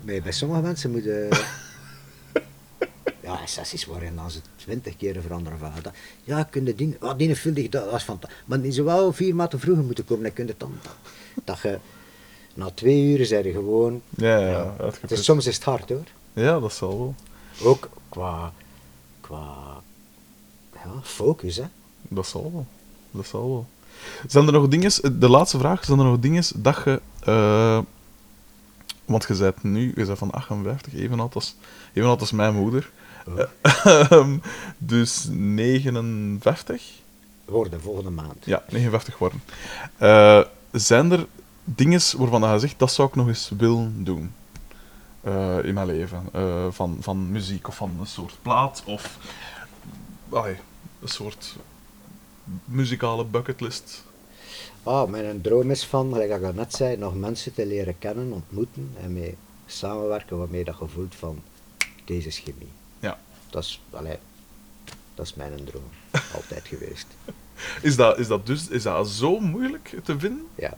Bij, bij sommige mensen moeten. <laughs> ja, sessies waarin dan ze twintig keer veranderen van. dat- Ja, kun je die. Oh, die film, die- dat was fantastisch. Maar die zou wel vier maanden vroeger moeten komen. Dan kun je dan. Dat, dat je. Na twee uur zijn gewoon.
Ja, ja,
Ja. Is, soms is het hard hoor.
Ja, dat zal wel.
Ook qua. qua. Ja, focus hè.
Dat zal wel. Dat zal wel. Zijn er nog dingen, de laatste vraag, zijn er nog dingen dat je, eh, want je bent nu, je bent van 58, even oud als, even oud als mijn moeder. <laughs> Ehm, dus 59?
Worden volgende maand.
Ja, 59 worden. Eh, zijn er dingen waarvan je zegt, dat zou ik nog eens willen doen? eh, in mijn leven. Van, van muziek of van een soort plaat of allee, een soort muzikale bucketlist.
Ah, mijn droom is van, gelijk ik net zei, nog mensen te leren kennen, ontmoeten en mee samenwerken waarmee dat je voelt van deze is chemie.
Ja.
Dat is, allee, dat is mijn droom. <laughs> Altijd geweest.
Is dat, is dat dus is dat zo moeilijk te vinden?
Ja,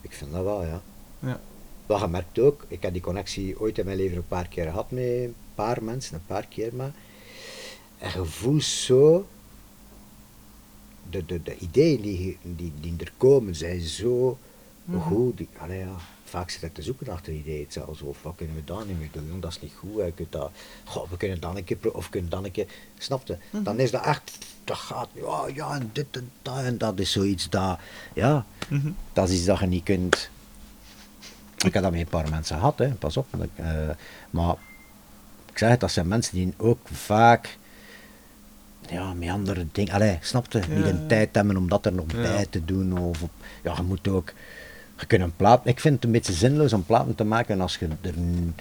ik vind dat wel, ja.
Ja.
Wat je merkt ook, ik heb die connectie ooit in mijn leven een paar keer gehad met een paar mensen, een paar keer maar. En je voelt zo, de, de, de ideeën die, die, die er komen zijn zo goed. Die, allee, ja, vaak zit ik te zoeken achter ideeën zelfs. Of wat kunnen we daar niet meer doen, dat is niet goed. hè. Je kunt dat, goh, we kunnen dan een keer, of kunnen dan een keer, snapte? Dan is dat echt, dat gaat, ja, ja, en dit en dat en dat is zoiets dat, ja,
Mhm.
dat is iets dat je niet kunt. Ik heb dat met een paar mensen gehad, hè, pas op. dat eh, maar ik zeg het, dat zijn mensen die ook vaak ja, met andere dingen, allee, snapte, niet
Ja.
de tijd hebben om dat er nog
Ja.
bij te doen. Of, ja, je moet ook, je kunt een plaat, ik vind het een beetje zinloos om platen te maken als je er een,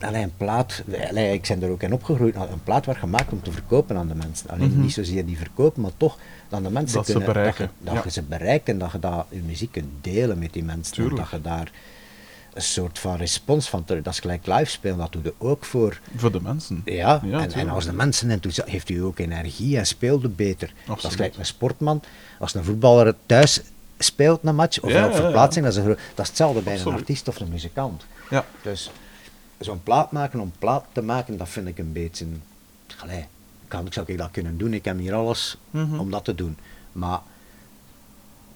allee, een plaat, allee, ik ben er ook in opgegroeid, een plaat werd gemaakt om te verkopen aan de mensen. Alleen
Mhm.
niet zozeer die verkopen, maar toch dat de mensen
Dat ze
kunnen,
bereiken,
dat, je, dat
ja.
je ze bereikt en dat je dat, je muziek kunt delen met die mensen. Dat je daar een soort van respons van, terug- dat is gelijk live spelen, dat doe je ook voor
Voor de mensen.
ja,
Ja,
en, als de mensen enthousiast heeft u ook energie en speelde beter. Dat is
Absoluut.
gelijk een sportman. Als een voetballer thuis speelt een match, of
Ja,
op
ja.
verplaatsing, dat is, een dat is hetzelfde bij
Absoluut.
een artiest of een muzikant.
Ja.
Dus zo'n plaat maken om plaat te maken, dat vind ik een beetje... Allee, kan, zou ik dat kunnen doen? Ik heb hier alles
Mhm.
om dat te doen. Maar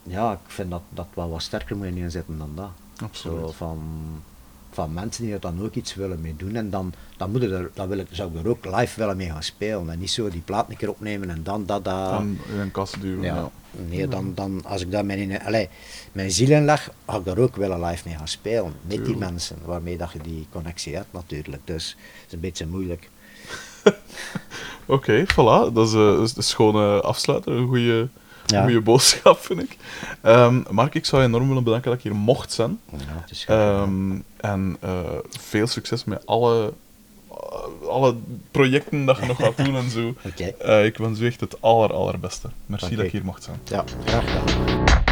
ja, ik vind dat dat wel wat sterker moet inzetten dan dat.
Absoluut.
Zo van, van mensen die er dan ook iets willen mee doen. En dan, dan, moet er, dan wil ik, zou ik er ook live willen mee gaan spelen. En niet zo die plaat een keer opnemen en dan dat, dat.
Dan in een kast duwen. Ja.
ja. Nee, dan, dan, als ik daar mijn, allee, mijn ziel in leg, ga ik daar ook willen live mee gaan spelen. Met die
Tuurlijk. mensen
mensen waarmee dat je die connectie hebt natuurlijk. Dus het is een beetje moeilijk. <laughs>
Oké, voilà. Dat is, eh, is een schone afsluiter. Een goede,
Ja.
boodschap, vind ik. Ehm, Mark, ik zou je enorm willen bedanken dat ik hier mocht zijn.
Ja.
Ehm, en eh, veel succes met alle, alle projecten dat je nog gaat doen en zo. <laughs> Eh, ik wens u echt het aller, allerbeste. Merci dat ik hier mocht zijn.
Ja, graag gedaan.